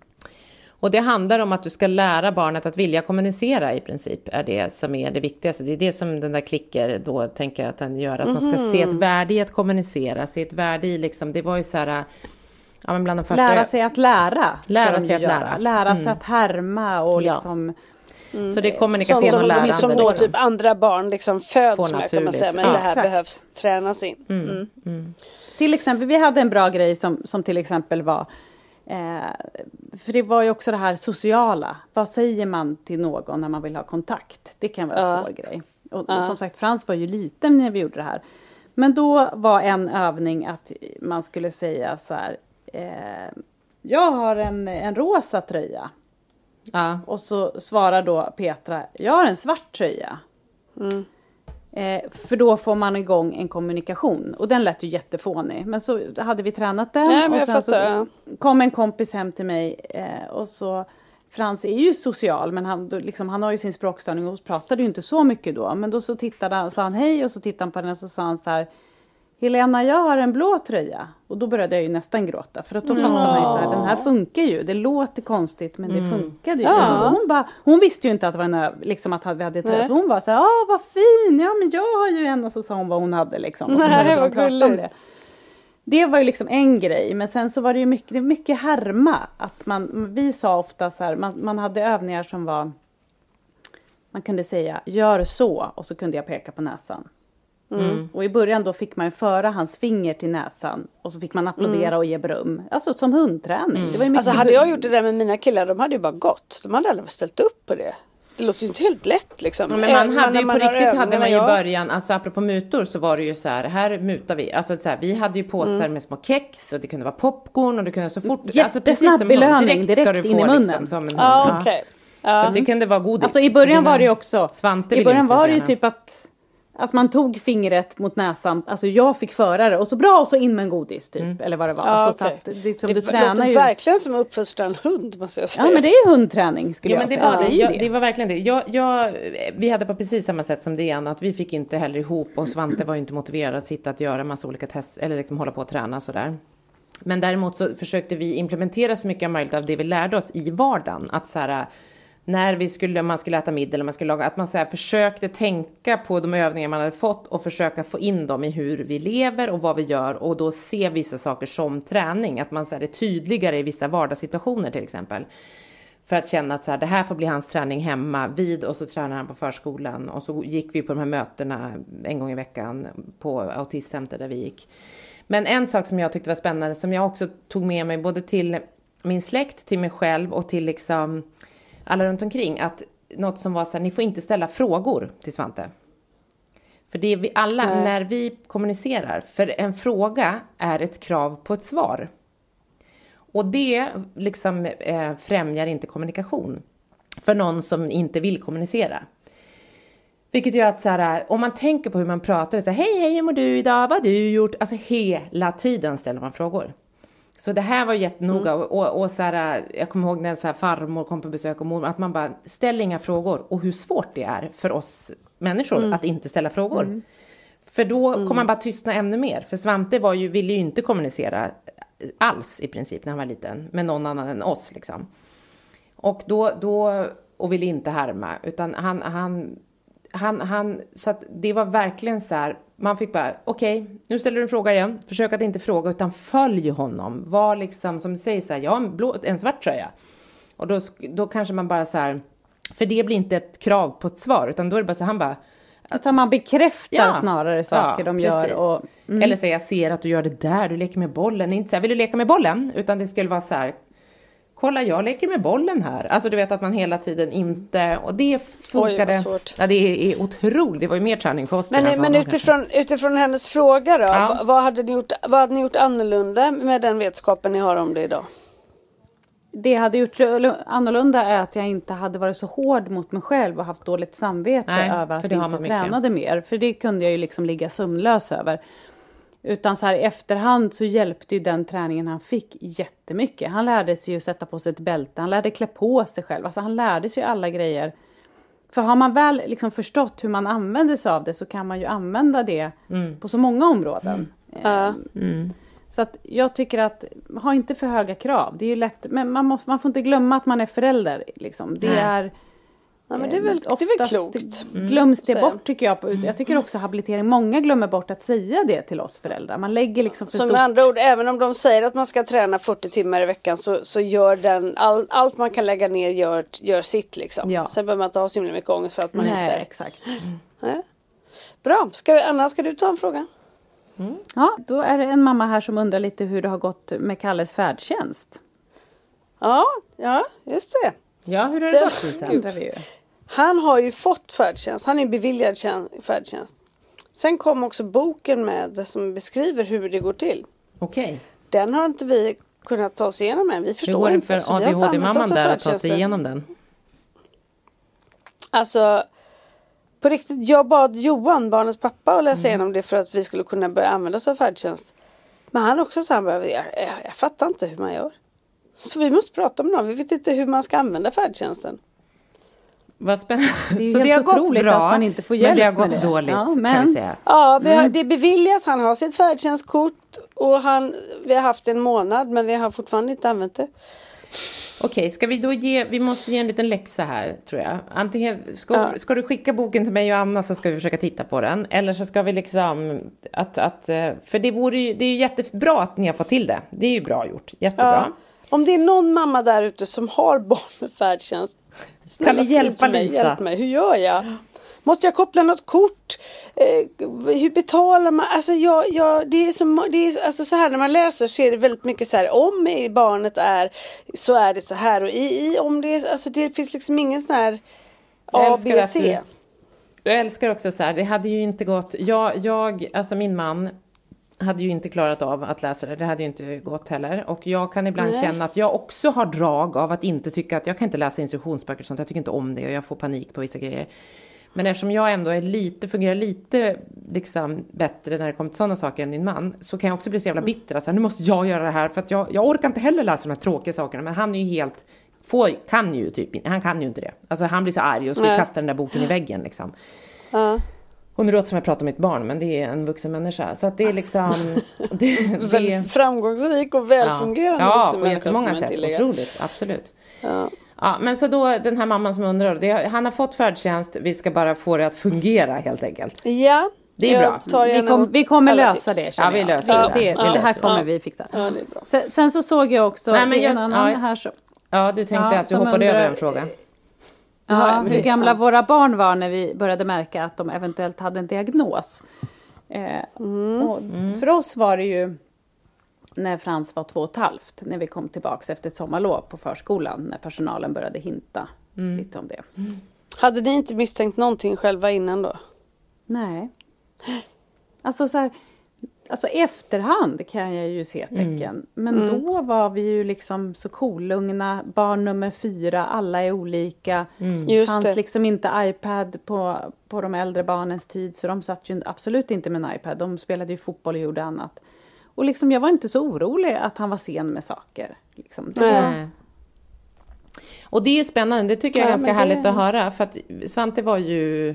Och det handlar om att du ska lära barnet att vilja kommunicera i princip, är det som är det viktigaste. Det är det som den där klicker då tänker jag att den gör, att man ska se ett värde i att kommunicera, se ett värde i liksom, det var ju så här, ja de första... Lära sig att lära. Lära sig att göra. lära. Lära sig Mm. att härma och Ja. Liksom. Så det är kommunikation och som, lärande. som då liksom. typ andra barn liksom föds med kan man säga. Men Ja, det här exakt. behövs tränas in. Mm. Till exempel, vi hade en bra grej som, som till exempel var eh, för det var ju också det här sociala. Vad säger man till någon när man vill ha kontakt? Det kan vara en Ja. svår grej. Och, Ja. och som sagt, Frans var ju liten när vi gjorde det här. Men då var en övning att man skulle säga så här. Eh, jag har en, en rosa tröja. Ja. Och så svarar då Petra, jag har en svart tröja. Mm. Eh, för då får man igång en kommunikation. Och den lät ju jättefånig. Men så hade vi tränat den. Nej, och sen så kom en kompis hem till mig. Eh, och så Frans är ju social men han, liksom, han har ju sin språkstörning och pratade ju inte så mycket då. Men då så tittade han, sa han hej och så tittade han på den och så sa han så här. Helena, jag har en blå tröja. Och då började jag ju nästan gråta. För att då fattar man ju så här, den här funkar ju. Det låter konstigt men det funkade ju. Ja. Då, hon, bara, hon visste ju inte att det var en, liksom att vi hade tröja. Så hon var så här, ah vad fin, ja men jag har ju en. Och så sa hon vad hon hade liksom. Och så började de prata om det. Det var ju liksom en grej, men sen så var det ju mycket, mycket härma. Att man, vi sa ofta så här, man, man hade övningar som var man kunde säga gör så och så kunde jag peka på näsan. Mm. Och i början då fick man föra hans finger till näsan och så fick man applådera och ge beröm. Alltså som hundträning. Det var ju mycket Alltså hade jag gjort det där med mina killar, de hade ju bara gått. De hade aldrig ställt upp på det. det låter ju inte helt lätt liksom. Ja, men man Även hade ju på riktigt hade man ju i början, alltså apropå mutor så var det ju så här, här mutar vi. Alltså så här, vi hade ju påsar Mm. med små kex och det kunde vara popcorn och det kunde så fort. Jättesnabb precis som en hund, belöning, ska direkt du in i få munnen. Liksom, som en hund. Ja Ja. Så det kunde vara godis. Alltså i början var det ju också, Svante i början var det ju typ att att man tog fingret mot näsan, alltså jag fick föra det och så bra och så in med en godis typ eller vad det var. Ja, alltså, så okej. att det, som det du låter tränar ju. verkligen som att uppfostra en hund måste jag säga. Ja men det är hundträning skulle Ja jag men det säga. var det. Jag, det var verkligen det. Jag, jag, vi hade på precis samma sätt som Diana att vi fick inte heller ihop och Svante var ju inte motiverad att sitta att göra massa olika test eller liksom hålla på och träna sådär. Men däremot så försökte vi implementera så mycket som möjligt av det vi lärde oss i vardagen. Att så här, när vi skulle, man skulle äta middag eller man skulle laga, att man så här, försökte tänka på de övningar man hade fått och försöka få in dem i hur vi lever och vad vi gör och då se vissa saker som träning. Att man så här, är tydligare i vissa vardagssituationer till exempel. För att känna att så här, det här får bli hans träning hemma vid och så tränar han på förskolan och så gick vi på de här mötena en gång i veckan på autistcenter där vi gick. Men en sak som jag tyckte var spännande som jag också tog med mig både till min släkt, till mig själv och till liksom alla runt omkring att något som var så här, ni får inte ställa frågor till Svante. För det är vi alla, Nej. när vi kommunicerar, för en fråga är ett krav på ett svar. Och det liksom eh, främjar inte kommunikation för någon som inte vill kommunicera. Vilket gör att så här, om man tänker på hur man pratar, så här, hej hej hur mår du idag, vad har du gjort? Alltså hela tiden ställer man frågor. Så det här var jättenoga Mm. och, och, så här, jag kommer ihåg när så här farmor kom på besök och mormor, att man bara ställer inga frågor och hur svårt det är för oss människor Mm. att inte ställa frågor. För då kommer man bara tystna ännu mer. För Svante var ju, ville ju inte kommunicera alls i princip när han var liten med någon annan än oss liksom. Och då, då och ville inte härma utan han, han, han, han, så att det var verkligen så här, man fick bara, okej, nu ställer du en fråga igen, försök att inte fråga utan följ honom, var liksom som du säger så här, jag har en, blå, en svart tröja. Och då, då kanske man bara så här, för det blir inte ett krav på ett svar utan då är det bara så här, han bara, Utan man bekräftar Ja. snarare saker Ja, de gör. precis. Och, mm. Eller säga jag ser att du gör det där, du leker med bollen. Inte så här, vill du leka med bollen? Utan det skulle vara så här, kolla jag leker med bollen här. Alltså du vet att man hela tiden inte, och det funkade. svårt. ja det är, otroligt, det var ju mer träning för oss. Men, men honom kanske. utifrån, utifrån hennes fråga då, Ja. vad, hade ni gjort, vad hade ni gjort annorlunda med den vetskapen ni har om det idag? Det jag hade gjort annorlunda är att jag inte hade varit så hård mot mig själv och haft dåligt samvete Nej, över att har inte tränade mer. För det kunde jag ju liksom ligga sömnlös över. Utan så här i efterhand så hjälpte ju den träningen han fick jättemycket. Han lärde sig ju sätta på sig ett bälte, han lärde klä på sig själv. Alltså han lärde sig ju alla grejer. För har man väl liksom förstått hur man använder sig av det så kan man ju använda det Mm. på så många områden. Ja. Så att jag tycker att, ha inte för höga krav. Det är ju lätt, men man, måste, man får inte glömma att man är förälder. Liksom. Det är... Ja men det är väl, det är väl oftast klokt. glöms det bort tycker jag. På, jag tycker också habilitering, många glömmer bort att säga det till oss föräldrar. Man lägger liksom för Så stort... med andra ord, även om de säger att man ska träna 40 timmar i veckan så, så gör den, all, allt man kan lägga ner gör, gör sitt liksom. Ja. Sen behöver man inte ha så himla mycket ångest för att man Nej, inte... exakt. Nej. Bra, ska vi, Anna ska du ta en fråga? Ja, då är det en mamma här som undrar lite hur det har gått med Kalles färdtjänst. Ja, ja just det. Ja, hur har det Det- gått Lisa? Han har ju fått färdtjänst, han är beviljad tjän- färdtjänst. Sen kom också boken med det som beskriver hur det går till. Okej, Den har inte vi kunnat ta oss igenom än, vi hur förstår går det för så ADHD-mamman där att ta sig igenom den? Alltså på riktigt, jag bad Johan, barnens pappa, att Mm. läsa igenom det för att vi skulle kunna börja använda oss av färdtjänst. Men han också sa han bara, jag, jag, jag fattar inte hur man gör. Så vi måste prata med någon, vi vet inte hur man ska använda färdtjänsten. Vad spännande. Det är ju Så det har helt gått bra, att man inte får men det har hjälp gått det. dåligt Ja, kan men- vi säga. Ja, vi har, Mm. det är beviljat, han har sitt färdtjänstkort och han, vi har haft en månad men vi har fortfarande inte använt det. Okej, ska vi då ge, vi måste ge en liten läxa här tror jag. Antingen, ska, Ja. ska du skicka boken till mig och Anna så ska vi försöka titta på den. Eller så ska vi liksom, att, att, eh, för det vore ju, det är ju jättebra att ni har fått till det. Det är ju bra gjort, jättebra. Ja. Om det är någon mamma där ute som har barn med färdtjänst. Kan ni hjälpa mig, Lisa? Hjälp mig, hur gör jag? Måste jag koppla något kort? Eh, hur betalar man? Alltså, jag, jag, det är så, det är, alltså så här när man läser så är det väldigt mycket så här om barnet är så är det så här och i, i om det är, alltså det finns liksom ingen sån här A, B, C. Jag älskar också så här, det hade ju inte gått, jag, jag, alltså min man hade ju inte klarat av att läsa det, det hade ju inte gått heller. Och jag kan ibland Nej. känna att jag också har drag av att inte tycka att jag kan inte läsa instruktionsböcker och sånt, jag tycker inte om det och jag får panik på vissa grejer. Men eftersom jag ändå är lite, fungerar lite liksom bättre när det kommer till sådana saker än min man så kan jag också bli så jävla bitter. Alltså, nu måste jag göra det här för att jag, jag orkar inte heller läsa de här tråkiga sakerna. Men han är ju helt, får, kan ju typ han kan ju inte det. Alltså han blir så arg och skulle Nej. kasta den där boken i väggen liksom. Ja. Och nu låter som jag pratar om mitt barn men det är en vuxen människa. Så att det är liksom... [laughs] Det, det, framgångsrik och välfungerande Ja, vuxen på människa, jättemånga ska man sätt. Otroligt, absolut. Ja. Ja, men så då den här mamman som undrar, det, han har fått färdtjänst, vi ska bara få det att fungera helt enkelt. ja, Det är jag bra. Vi, kom, vi kommer lösa det Ja, vi jag. löser det. det. Det, Ja, det här ja. kommer vi fixa. Ja, det är bra. Sen, sen så såg jag också, Nej, men det är en jag- annan ja. här som, Ja, du tänkte Ja, att du hoppade undrar- över en fråga. Ja, hur det- gamla ja. våra barn var när vi började märka att de eventuellt hade en diagnos. Eh, och För oss var det ju när Frans var två och ett halvt, när vi kom tillbaks efter ett sommarlov på förskolan, när personalen började hinta lite om det. Hade ni inte misstänkt någonting själva innan då? Nej. Alltså så här, alltså efterhand kan jag ju se tecken. Men då var vi ju liksom så kolugna, barn nummer fyra, alla är olika. Just fanns det. liksom inte iPad på, på de äldre barnens tid så de satt ju absolut inte med en iPad. De spelade ju fotboll och gjorde annat. Och liksom jag var inte så orolig att han var sen med saker. Liksom. Det var, Nej. Och det är ju spännande, det tycker jag är Ja, ganska det- härligt att höra. För att Svante var ju,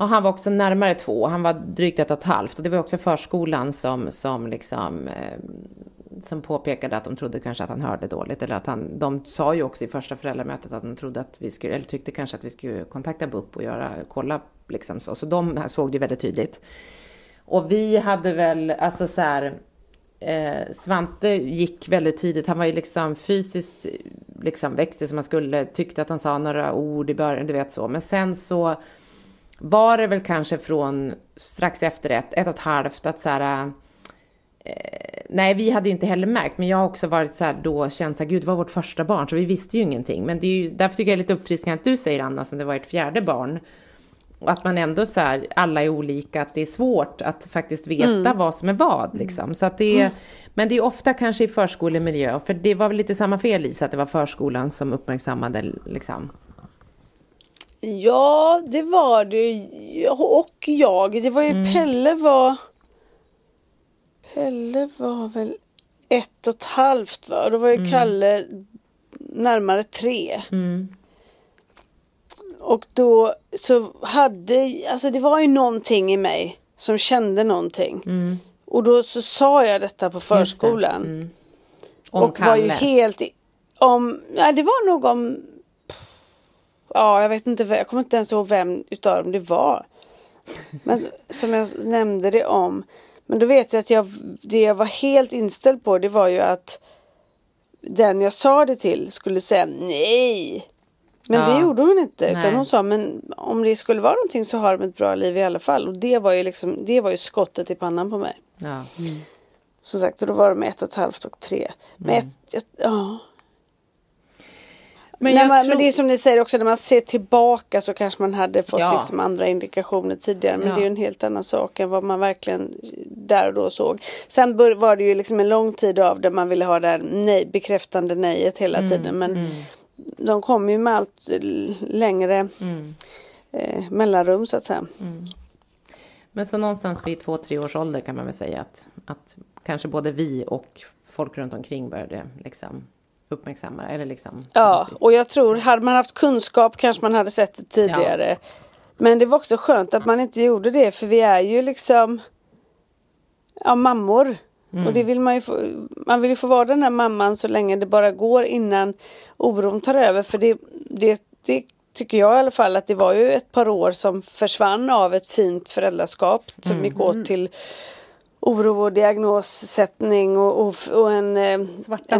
ja, han var också närmare två, han var drygt ett och ett halvt. Och det var också förskolan som, som liksom, eh, som påpekade att de trodde kanske att han hörde dåligt. Eller att han, de sa ju också i första föräldramötet att de trodde att vi skulle, eller tyckte kanske att vi skulle kontakta BUP och göra, kolla liksom så. Så de såg det väldigt tydligt. Och vi hade väl, alltså så här, eh, Svante gick väldigt tidigt. Han var ju liksom fysiskt liksom växte som man skulle. Tyckte att han sa några ord i början, du vet så. Men sen så var det väl kanske från strax efter ett, ett och ett halvt att så här. Eh, nej, vi hade ju inte heller märkt, men jag har också varit så här då känt så här, gud, det var vårt första barn, så vi visste ju ingenting. Men det är ju, därför tycker jag det är lite uppfriskande att du säger Anna, som det var ert fjärde barn. Och att man ändå så här, alla är olika, att det är svårt att faktiskt veta vad som är vad liksom. Så att det är, Men det är ofta kanske i förskolemiljö, för det var väl lite samma er Lisa, att det var förskolan som uppmärksammade liksom. Ja, det var det. Och jag. Det var ju Mm. Pelle var Pelle var väl ett och ett halvt va? Och då var ju Mm. Kalle närmare tre. Mm. Och då så hade, alltså det var ju någonting i mig som kände någonting. Mm. Och då så sa jag detta på förskolan. Mm. Om och var ju Kalle. helt om, nej det var nog om Ja jag vet inte, jag kommer inte ens ihåg vem utav dem det var. Men som jag nämnde det om. Men då vet jag att jag, det jag var helt inställd på det var ju att den jag sa det till skulle säga nej. Men Ja. det gjorde hon inte. Nej. Utan hon sa men om det skulle vara någonting så har de ett bra liv i alla fall. Och det var ju liksom, det var ju skottet i pannan på mig. Ja. Som sagt, och då var de ett och ett halvt och tre. Men ett, jag, ja. Men man, tror... men det är som ni säger också när man ser tillbaka så kanske man hade fått Ja. liksom andra indikationer tidigare. Men Ja. det är ju en helt annan sak än vad man verkligen där och då såg. Sen var det ju liksom en lång tid av där man ville ha det här nej, bekräftande nejet hela Mm, tiden. Men de kommer ju med allt l- längre Mm. eh, mellanrum så att säga. Men så någonstans vid två, tre års ålder kan man väl säga att, att kanske både vi och folk runt omkring började liksom uppmärksamma det, eller liksom. Ja, och jag tror hade man haft kunskap kanske man hade sett det tidigare. Men det var också skönt att man inte gjorde det för vi är ju liksom Ja mammor. Och det vill man ju få, man vill ju få vara den här mamman så länge det bara går innan oron tar över för det, det, det tycker jag i alla fall att det var ju ett par år som försvann av ett fint föräldraskap som gick åt till oro och diagnossättning och, och, och en, eh, en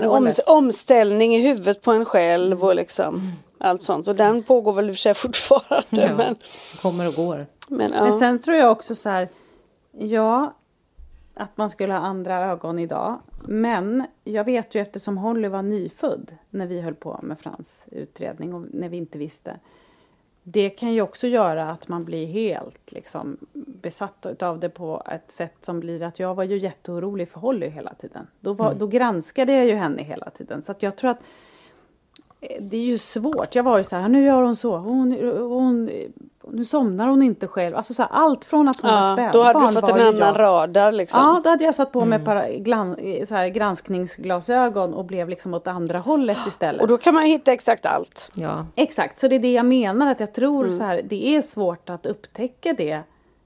oms- omställning i huvudet på en själv och liksom allt sånt. Och den pågår väl i och för sig fortfarande. [laughs] Ja. Men, Kommer och går. men, ja. Men sen tror jag också så här, ja, att man skulle ha andra ögon idag. Men jag vet ju eftersom Holly var nyfödd när vi höll på med Frans utredning och när vi inte visste. Det kan ju också göra att man blir helt liksom, besatt av det på ett sätt som blir att jag var ju jätteorolig för Holly hela tiden. Då, var, mm. då granskade jag ju henne hela tiden. Så att jag tror att det är ju svårt. Jag var ju så här, nu gör hon så, hon, hon, nu somnar hon inte själv. Alltså så här, allt från att hon ja, var spädbarn. Då hade du fått en annan jag. radar liksom. Ja, då hade jag satt på mig mm. glan, så här, granskningsglasögon och blev liksom åt andra hållet istället. Och då kan man hitta exakt allt. Ja. Exakt, så det är det jag menar att jag tror mm. så här, det är svårt att upptäcka det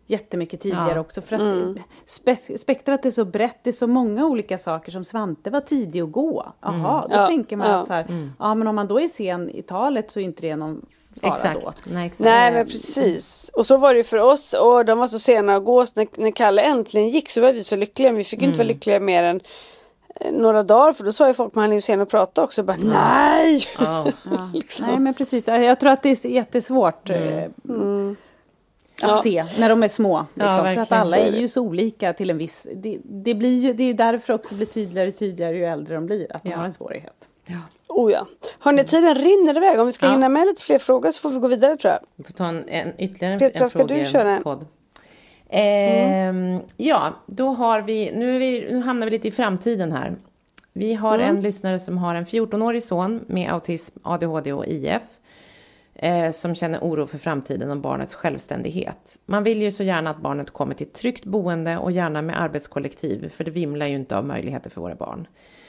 jättemycket tidigare ja. också. För att mm. spe spektrat är så brett, det är så många olika saker som Svante var tidig att gå. Jaha, mm. då ja. tänker man ja. att så här, mm. ja men om man då är sen i talet så är inte det någon fara exakt. då. Nej, exakt. Nej men precis. Och så var det ju för oss och de var så sena att gå. Så när, när Kalle äntligen gick så var vi så lyckliga. Vi fick inte vara mm. lyckliga mer än eh, några dagar för då sa ju folk att han är ju sen att prata också. Bara, nej! Ja. [laughs] liksom. Nej men precis, jag tror att det är jättesvårt. Mm. Eh, att ja. se när de är små. Liksom. Ja, för att alla är ju så olika till en viss... Det, det, blir ju, det är därför också blir tydligare och tydligare ju äldre de blir, att de har en svårighet. Ja. Oh ja. Hörni, mm. tiden rinner iväg. Om vi ska ja. hinna med lite fler frågor så får vi gå vidare tror jag. Vi får ta en, en ytterligare en, Petra, en ska du köra en? Podd. Eh, mm. Ja, då har vi nu, vi, nu hamnar vi lite i framtiden här. Vi har mm. en lyssnare som har en 14-årig son med autism, ADHD och IF eh, som känner oro för framtiden och barnets självständighet. Man vill ju så gärna att barnet kommer till ett tryggt boende och gärna med arbetskollektiv, för det vimlar ju inte av möjligheter för våra barn.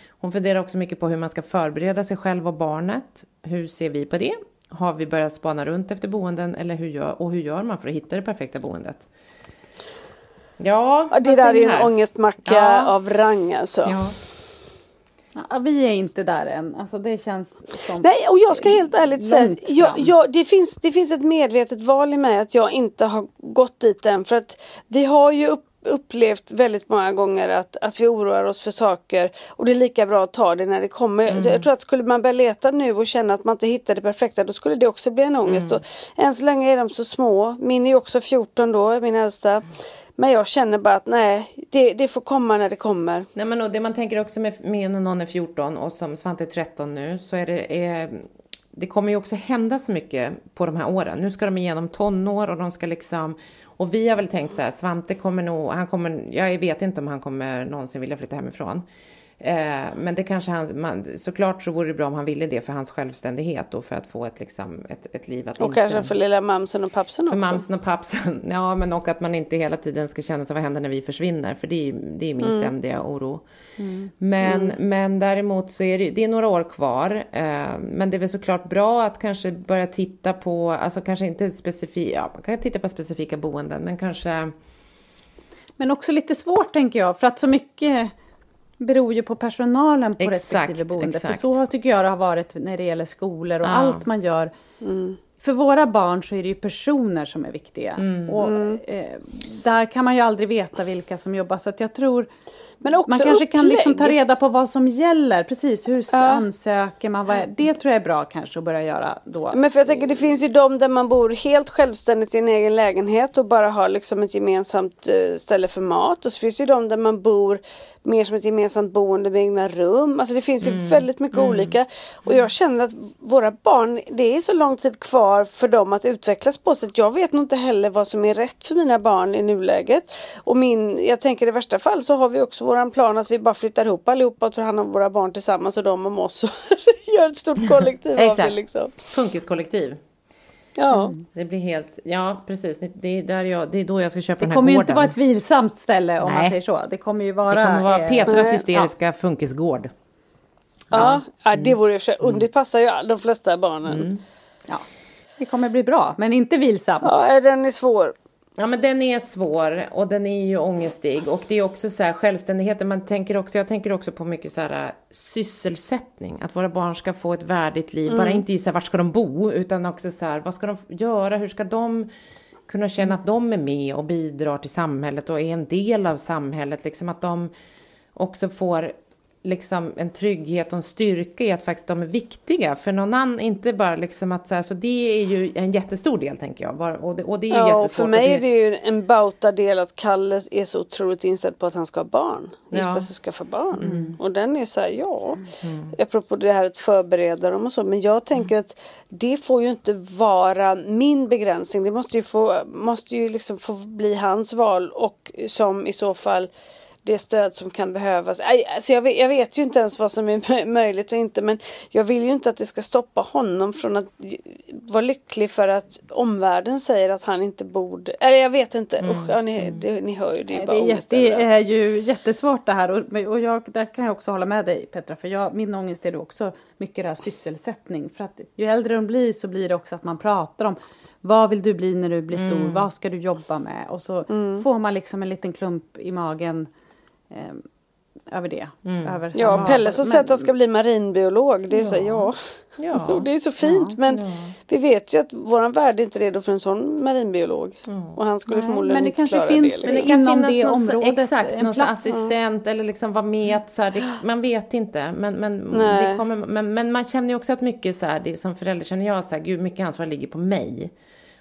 Hon funderar också mycket på hur man ska förbereda sig själv och barnet. Hur ser vi på det? Har vi börjat spana runt efter boenden eller hur gör, och hur gör man för att hitta det perfekta boendet? Ja, det där är ju en ångestmacka ja. av rang alltså. Ja. Ja, vi är inte där än. Alltså det känns som Nej och jag ska helt ärligt säga jag, jag, det, finns, det finns ett medvetet val i mig att jag inte har gått dit än. För att vi har ju upp, upplevt väldigt många gånger att, att vi oroar oss för saker och det är lika bra att ta det när det kommer. Mm. Jag tror att skulle man börja leta nu och känna att man inte hittar det perfekta då skulle det också bli en ångest. Mm. Och än så länge är de så små. Min är också 14 då, min äldsta. Men jag känner bara att nej, det, det får komma när det kommer. Nej men och det man tänker också med, med när någon är 14 och som Svante är 13 nu så är det är, det kommer ju också hända så mycket på de här åren. Nu ska de igenom tonår och de ska liksom och vi har väl tänkt så här, Svante kommer nog, han kommer, jag vet inte om han kommer någonsin vilja flytta hemifrån. Eh, men det kanske han, man, såklart så vore det bra om han ville det för hans självständighet och för att få ett, liksom, ett, ett liv att Och inte, kanske för lilla mamsen och pappsen också. För mamsen och pappsen, [laughs] ja men och att man inte hela tiden ska känna sig vad händer när vi försvinner för det är, det är min mm. ständiga oro. Mm. Men, mm. men däremot så är det, det är några år kvar. Eh, men det är väl såklart bra att kanske börja titta på, alltså kanske inte specifika, ja man kan titta på specifika boenden men kanske men också lite svårt tänker jag för att så mycket beror ju på personalen på exakt, respektive boende. Exakt. För så tycker jag det har varit när det gäller skolor och ja. allt man gör. Mm. För våra barn så är det ju personer som är viktiga. Mm. Och mm. eh, där kan man ju aldrig veta vilka som jobbar. Så att jag tror men också man kanske upplägg. kan liksom ta reda på vad som gäller. Precis, hur ja. ansöker man? Vad är, det tror jag är bra kanske att börja göra då. Men för jag tänker det finns ju de där man bor helt självständigt i en egen lägenhet och bara har liksom ett gemensamt eh, ställe för mat. Och så finns det ju de där man bor mer som ett gemensamt boende med egna rum. Alltså det finns ju mm. väldigt mycket mm. olika. Och jag känner att våra barn, det är så lång tid kvar för dem att utvecklas på. Så att jag vet nog inte heller vad som är rätt för mina barn i nuläget. Och min, jag tänker i värsta fall så har vi också våran plan att vi bara flyttar ihop allihopa och tar hand om våra barn tillsammans och de om oss. [laughs] Och gör ett stort kollektiv av det liksom. Funkiskollektiv. Ja. Mm. Det blir helt, ja precis, det är, där jag, det är då jag ska köpa det den här gården. Det kommer ju inte vara ett vilsamt ställe om Nej. man säger så. Det kommer ju vara... Det kommer vara Petras hysteriska ja. funkisgård. Ja, ja det vore för mm. det passar ju de flesta barnen. Mm. Ja. Det kommer bli bra, men inte vilsamt. Ja, den är svår. Ja men den är svår och den är ju ångestig och det är också så här självständigheten. Man tänker också, jag tänker också på mycket så här sysselsättning. Att våra barn ska få ett värdigt liv. Mm. Bara inte i så här, vart ska de bo utan också så här, vad ska de göra? Hur ska de kunna känna att de är med och bidrar till samhället och är en del av samhället. Liksom att de också får liksom en trygghet och en styrka i att faktiskt de är viktiga för någon annan, inte bara liksom att så här, så det är ju en jättestor del tänker jag och det, och det är ju Ja, jättesvårt. för mig och är det ju en bauta del att Kalle är så otroligt inställd på att han ska ha barn. Ja. Mm. Gifta sig och skaffa barn. Och den är så här, ja. Apropå det här att förbereda dem och så. Men jag tänker att det får ju inte vara min begränsning. Det måste ju få, måste ju liksom få bli hans val och som i så fall det stöd som kan behövas. Alltså jag, vet, jag vet ju inte ens vad som är mö- möjligt och inte men jag vill ju inte att det ska stoppa honom från att vara lycklig för att omvärlden säger att han inte borde. Eller jag vet inte. Usch, ja, ni, det, ni hör ju det är bara Det är, ångest jätte, det är ju jättesvårt det här och, och jag, där kan jag också hålla med dig Petra för jag, min ångest är också mycket det här sysselsättning för att ju äldre de blir så blir det också att man pratar om vad vill du bli när du blir stor, Mm. vad ska du jobba med och så får man liksom en liten klump i magen ehm, över det. Över Ja, Pelle som men- säger att han ska bli marinbiolog. Det är så, ja. Ja. [laughs] Det är så fint men vi vet ju att våran värld är inte redo för en sån marinbiolog. Och han skulle Nej, förmodligen men det inte kanske klara finns- det. Men Liksom. det kan Inom finnas det området, exakt, en någon plats. assistent eller liksom vara med. Så här, det, man vet inte. Men, men, Nej. det kommer, men, men man känner ju också att mycket så här, det som förälder känner jag så här, gud mycket ansvar ligger på mig.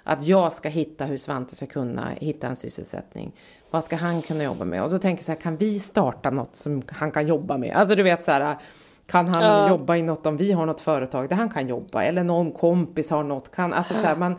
Att jag ska hitta hur Svante ska kunna hitta en sysselsättning. Vad ska han kunna jobba med? Och då tänker jag så här, kan vi starta något som han kan jobba med? Alltså du vet så här, kan han Ja. jobba i något om vi har något företag där han kan jobba? Eller någon kompis har något, kan, alltså så här, man,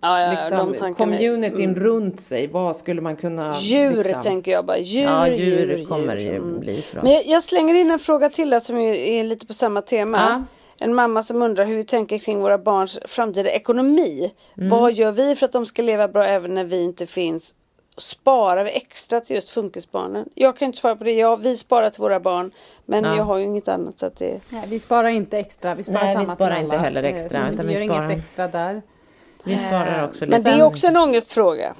Ja, ja, liksom, communityn mm. runt sig, vad skulle man kunna... Djur liksom, tänker jag bara. Djur, Ja, djur, djur djur. kommer det ju Mm. bli för oss. Men jag, jag slänger in en fråga till där som är, är lite på samma tema. Ja. En mamma som undrar hur vi tänker kring våra barns framtida ekonomi. Mm. Vad gör vi för att de ska leva bra även när vi inte finns? Sparar vi extra till just funkisbarnen? Jag kan inte svara på det. Ja, vi sparar till våra barn. Men Ja. jag har ju inget annat så att det... Nej, vi sparar inte extra, vi sparar Nej, vi samma sparar till inte alla. heller Eh, extra, så utan vi vi gör sparar- inget extra där. Vi sparar också Men lite. det är också en ångestfråga.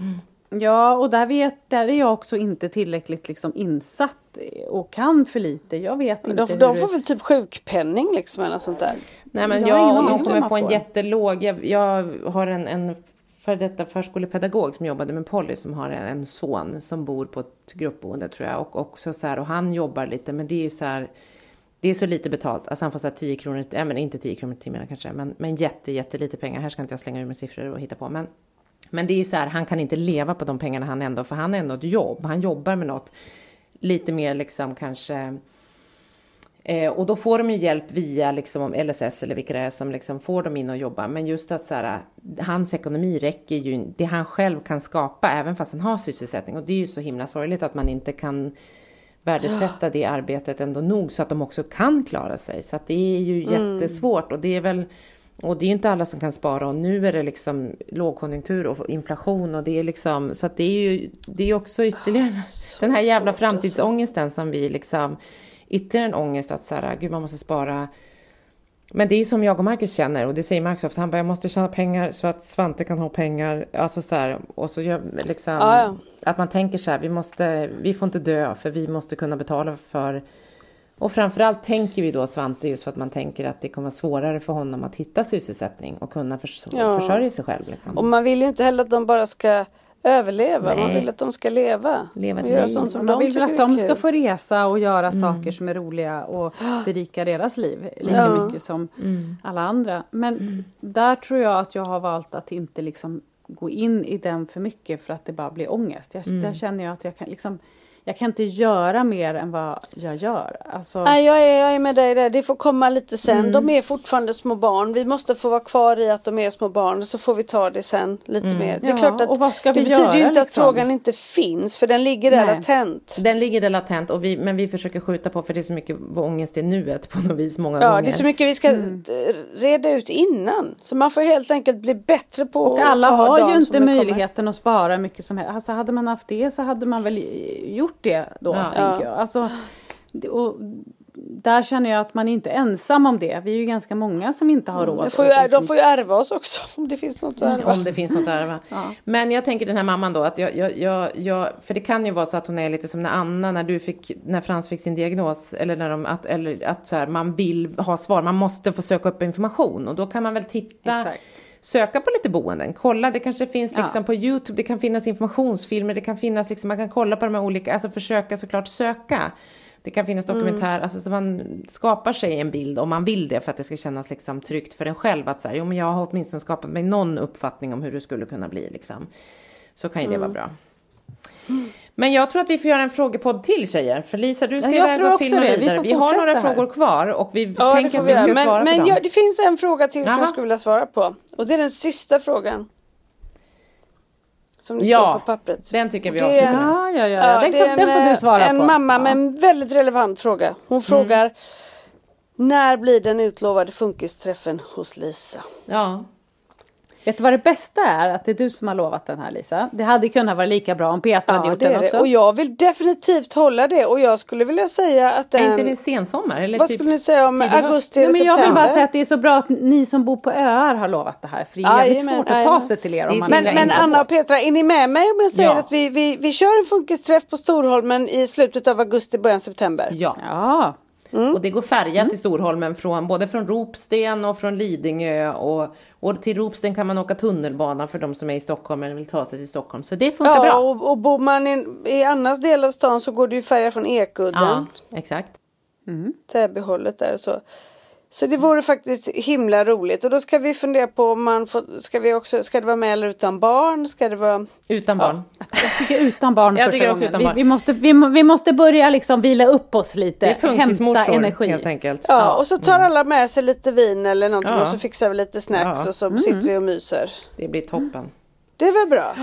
Ja, och där, vet, där är jag också inte tillräckligt liksom insatt och kan för lite. Jag vet inte De, hur de får väl typ sjukpenning liksom eller något sånt där. Nej men Jag jag, de om kommer få en jättelåg, jag, jag har en, en för detta förskolepedagog som jobbade med Polly som har en, son som bor på ett gruppboende tror jag och också så här och han jobbar lite men det är ju så här det är så lite betalt, alltså han får så här 10 kronor, ja men inte 10 kronor i timmen kanske, men, men jätte, jätte lite pengar. Här ska inte jag slänga ur mig siffror och hitta på, men men det är ju så här, han kan inte leva på de pengarna han ändå, för han har ändå ett jobb. Han jobbar med något lite mer liksom kanske Eh, och då får de ju hjälp via liksom LSS eller vilka det är som liksom får dem in och jobba. Men just att så här, hans ekonomi räcker ju, det han själv kan skapa även fast han har sysselsättning. Och det är ju så himla sorgligt att man inte kan värdesätta det arbetet ändå nog så att de också kan klara sig. Så att det är ju jättesvårt och det är väl och det är ju inte alla som kan spara och nu är det liksom lågkonjunktur och inflation och det är liksom så att det är ju det är också ytterligare den här jävla framtidsångesten som vi liksom ytterligare en ångest att så här, gud man måste spara. Men det är ju som jag och Marcus känner och det säger Marcus ofta, han bara jag måste tjäna pengar så att Svante kan ha pengar. Alltså så här, och så gör liksom Ja, ja. att man tänker så här, vi måste, vi får inte dö för vi måste kunna betala för och framförallt tänker vi då Svante just för att man tänker att det kommer vara svårare för honom att hitta sysselsättning och kunna förs Ja. försörja sig själv. Liksom. Och man vill ju inte heller att de bara ska överleva. Man Nej. vill att de ska leva. Leva ett liv. sånt som Man de vill att de ska få resa och göra saker som är roliga och berika deras liv lika Ja. mycket som alla andra. Men där tror jag att jag har valt att inte liksom gå in i den för mycket för att det bara blir ångest. Jag, Där känner jag att jag kan liksom jag kan inte göra mer än vad jag gör. Alltså, Nej jag är, jag är med dig där. Det får komma lite sen. Mm. De är fortfarande små barn. Vi måste få vara kvar i att de är små barn. Så får vi ta det sen lite mer. Det är Mm. Ja, klart att och vad ska det vi betyder ju göra, inte att liksom? frågan inte finns. För den ligger där Nej. latent. Den ligger där latent och vi, men vi försöker skjuta på för det är så mycket ångest i nuet på något vis många Ja gånger. det är så mycket vi ska Mm. reda ut innan. Så man får helt enkelt bli bättre på Och att alla har ju inte det möjligheten att spara mycket som helst. Alltså hade man haft det så hade man väl gjort det då, Ja. tänker Ja. jag. Alltså, och där känner jag att man är inte ensam om det. Vi är ju ganska många som inte har råd. Det får ju, att liksom De får ju ärva oss också om det finns något att ärva. Om det finns något där va? Men jag tänker den här mamman då att jag, jag, jag, jag, för det kan ju vara så att hon är lite som när Anna när du fick, när Frans fick sin diagnos eller när de, att, eller att så här, man vill ha svar, man måste få söka upp information och då kan man väl titta Exakt. Söka på lite boenden, kolla det kanske finns Ja. liksom på Youtube, det kan finnas informationsfilmer, det kan finnas liksom, man kan kolla på de här olika, alltså försöka såklart söka. Det kan finnas dokumentär, alltså så man skapar sig en bild om man vill det för att det ska kännas liksom tryggt för en själv att så här, jo men jag har åtminstone skapat mig någon uppfattning om hur det skulle kunna bli liksom. Så kan ju det vara bra. Men jag tror att vi får göra en frågepodd till tjejer. För Lisa du ska Ja, iväg och filma det. Vi vidare. får Vi, har några här. frågor kvar och vi Ja, det tänker att vi vi ska göra. svara Men, på men dem. ja, det finns en fråga till som Jaha. jag skulle vilja svara på. Och det är den sista frågan. Som det Ja, står på pappret. den tycker vi avslutar med. Ja, ja, ja. Ja, den, kan, den får en, du svara en på. mamma ja. med en väldigt relevant fråga. Hon frågar När blir den utlovade funkisträffen hos Lisa? Ja. Vet du vad det bästa är? Att det är du som har lovat den här Lisa. Det hade kunnat vara lika bra om Peter hade Ja gjort det är den det. också. Och jag vill definitivt hålla det och jag skulle vilja säga att Är den inte det sensommar? Eller Vad typ skulle ni säga om augusti Nej, eller men jag september? vill bara säga att det är så bra att ni som bor på öar har lovat det här. För det är jävligt svårt att ta sig till er Det om är man Men, men. Anna och Petra, är ni med mig om jag säger Ja. att vi, vi, vi kör en funkisträff på Storholmen i slutet av augusti, början september? Ja. Ja, Och det går färja till Storholmen från både från Ropsten och från Lidingö och, och till Ropsten kan man åka tunnelbana för de som är i Stockholm eller vill ta sig till Stockholm. Så det funkar Ja, bra. och, och bor man i, i annars del av stan så går det ju färja från Ekudden. Ja, exakt. Täbyhållet där så. Så det vore faktiskt himla roligt och då ska vi fundera på om man får, ska vi också, ska det vara med eller utan barn? Ska det vara Utan barn. jag tycker utan barn Jag första tycker också utan barn. Vi, vi, måste, vi, vi måste börja liksom vila upp oss lite. Det är Hämta energi. helt enkelt. Ja, och så tar alla med sig lite vin eller någonting Ja. och så fixar vi lite snacks Ja. och så sitter vi och myser. Det blir toppen. Det är väl bra?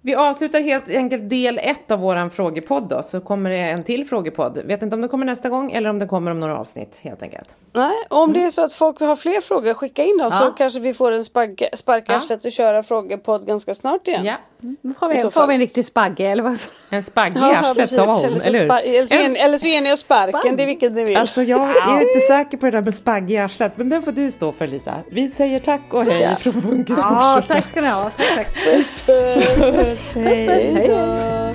Vi avslutar helt enkelt del ett av våran frågepodd då, så kommer det en till frågepodd. Vet inte om det kommer nästa gång eller om det kommer om några avsnitt helt enkelt. Nej, och om det är så att folk har fler frågor, skicka in dem så Ja. kanske vi får en spark, spark Ja. och köra frågepodd ganska snart igen. Ja, Då får vi, så får vi en riktig spagge eller vad så. en spagg i Ja, arslet sa hon, eller, så eller hur? eller, så ni- eller så ger ni oss sparken, Spark. det är vilket ni vill. Alltså jag är inte säker på det där med spagg i arslet, men den får du stå för Lisa. Vi säger tack och hej från Funkismorsor. Ja, tack ska ni ha. Tack, tack. Puss, Puss, puss. Hej.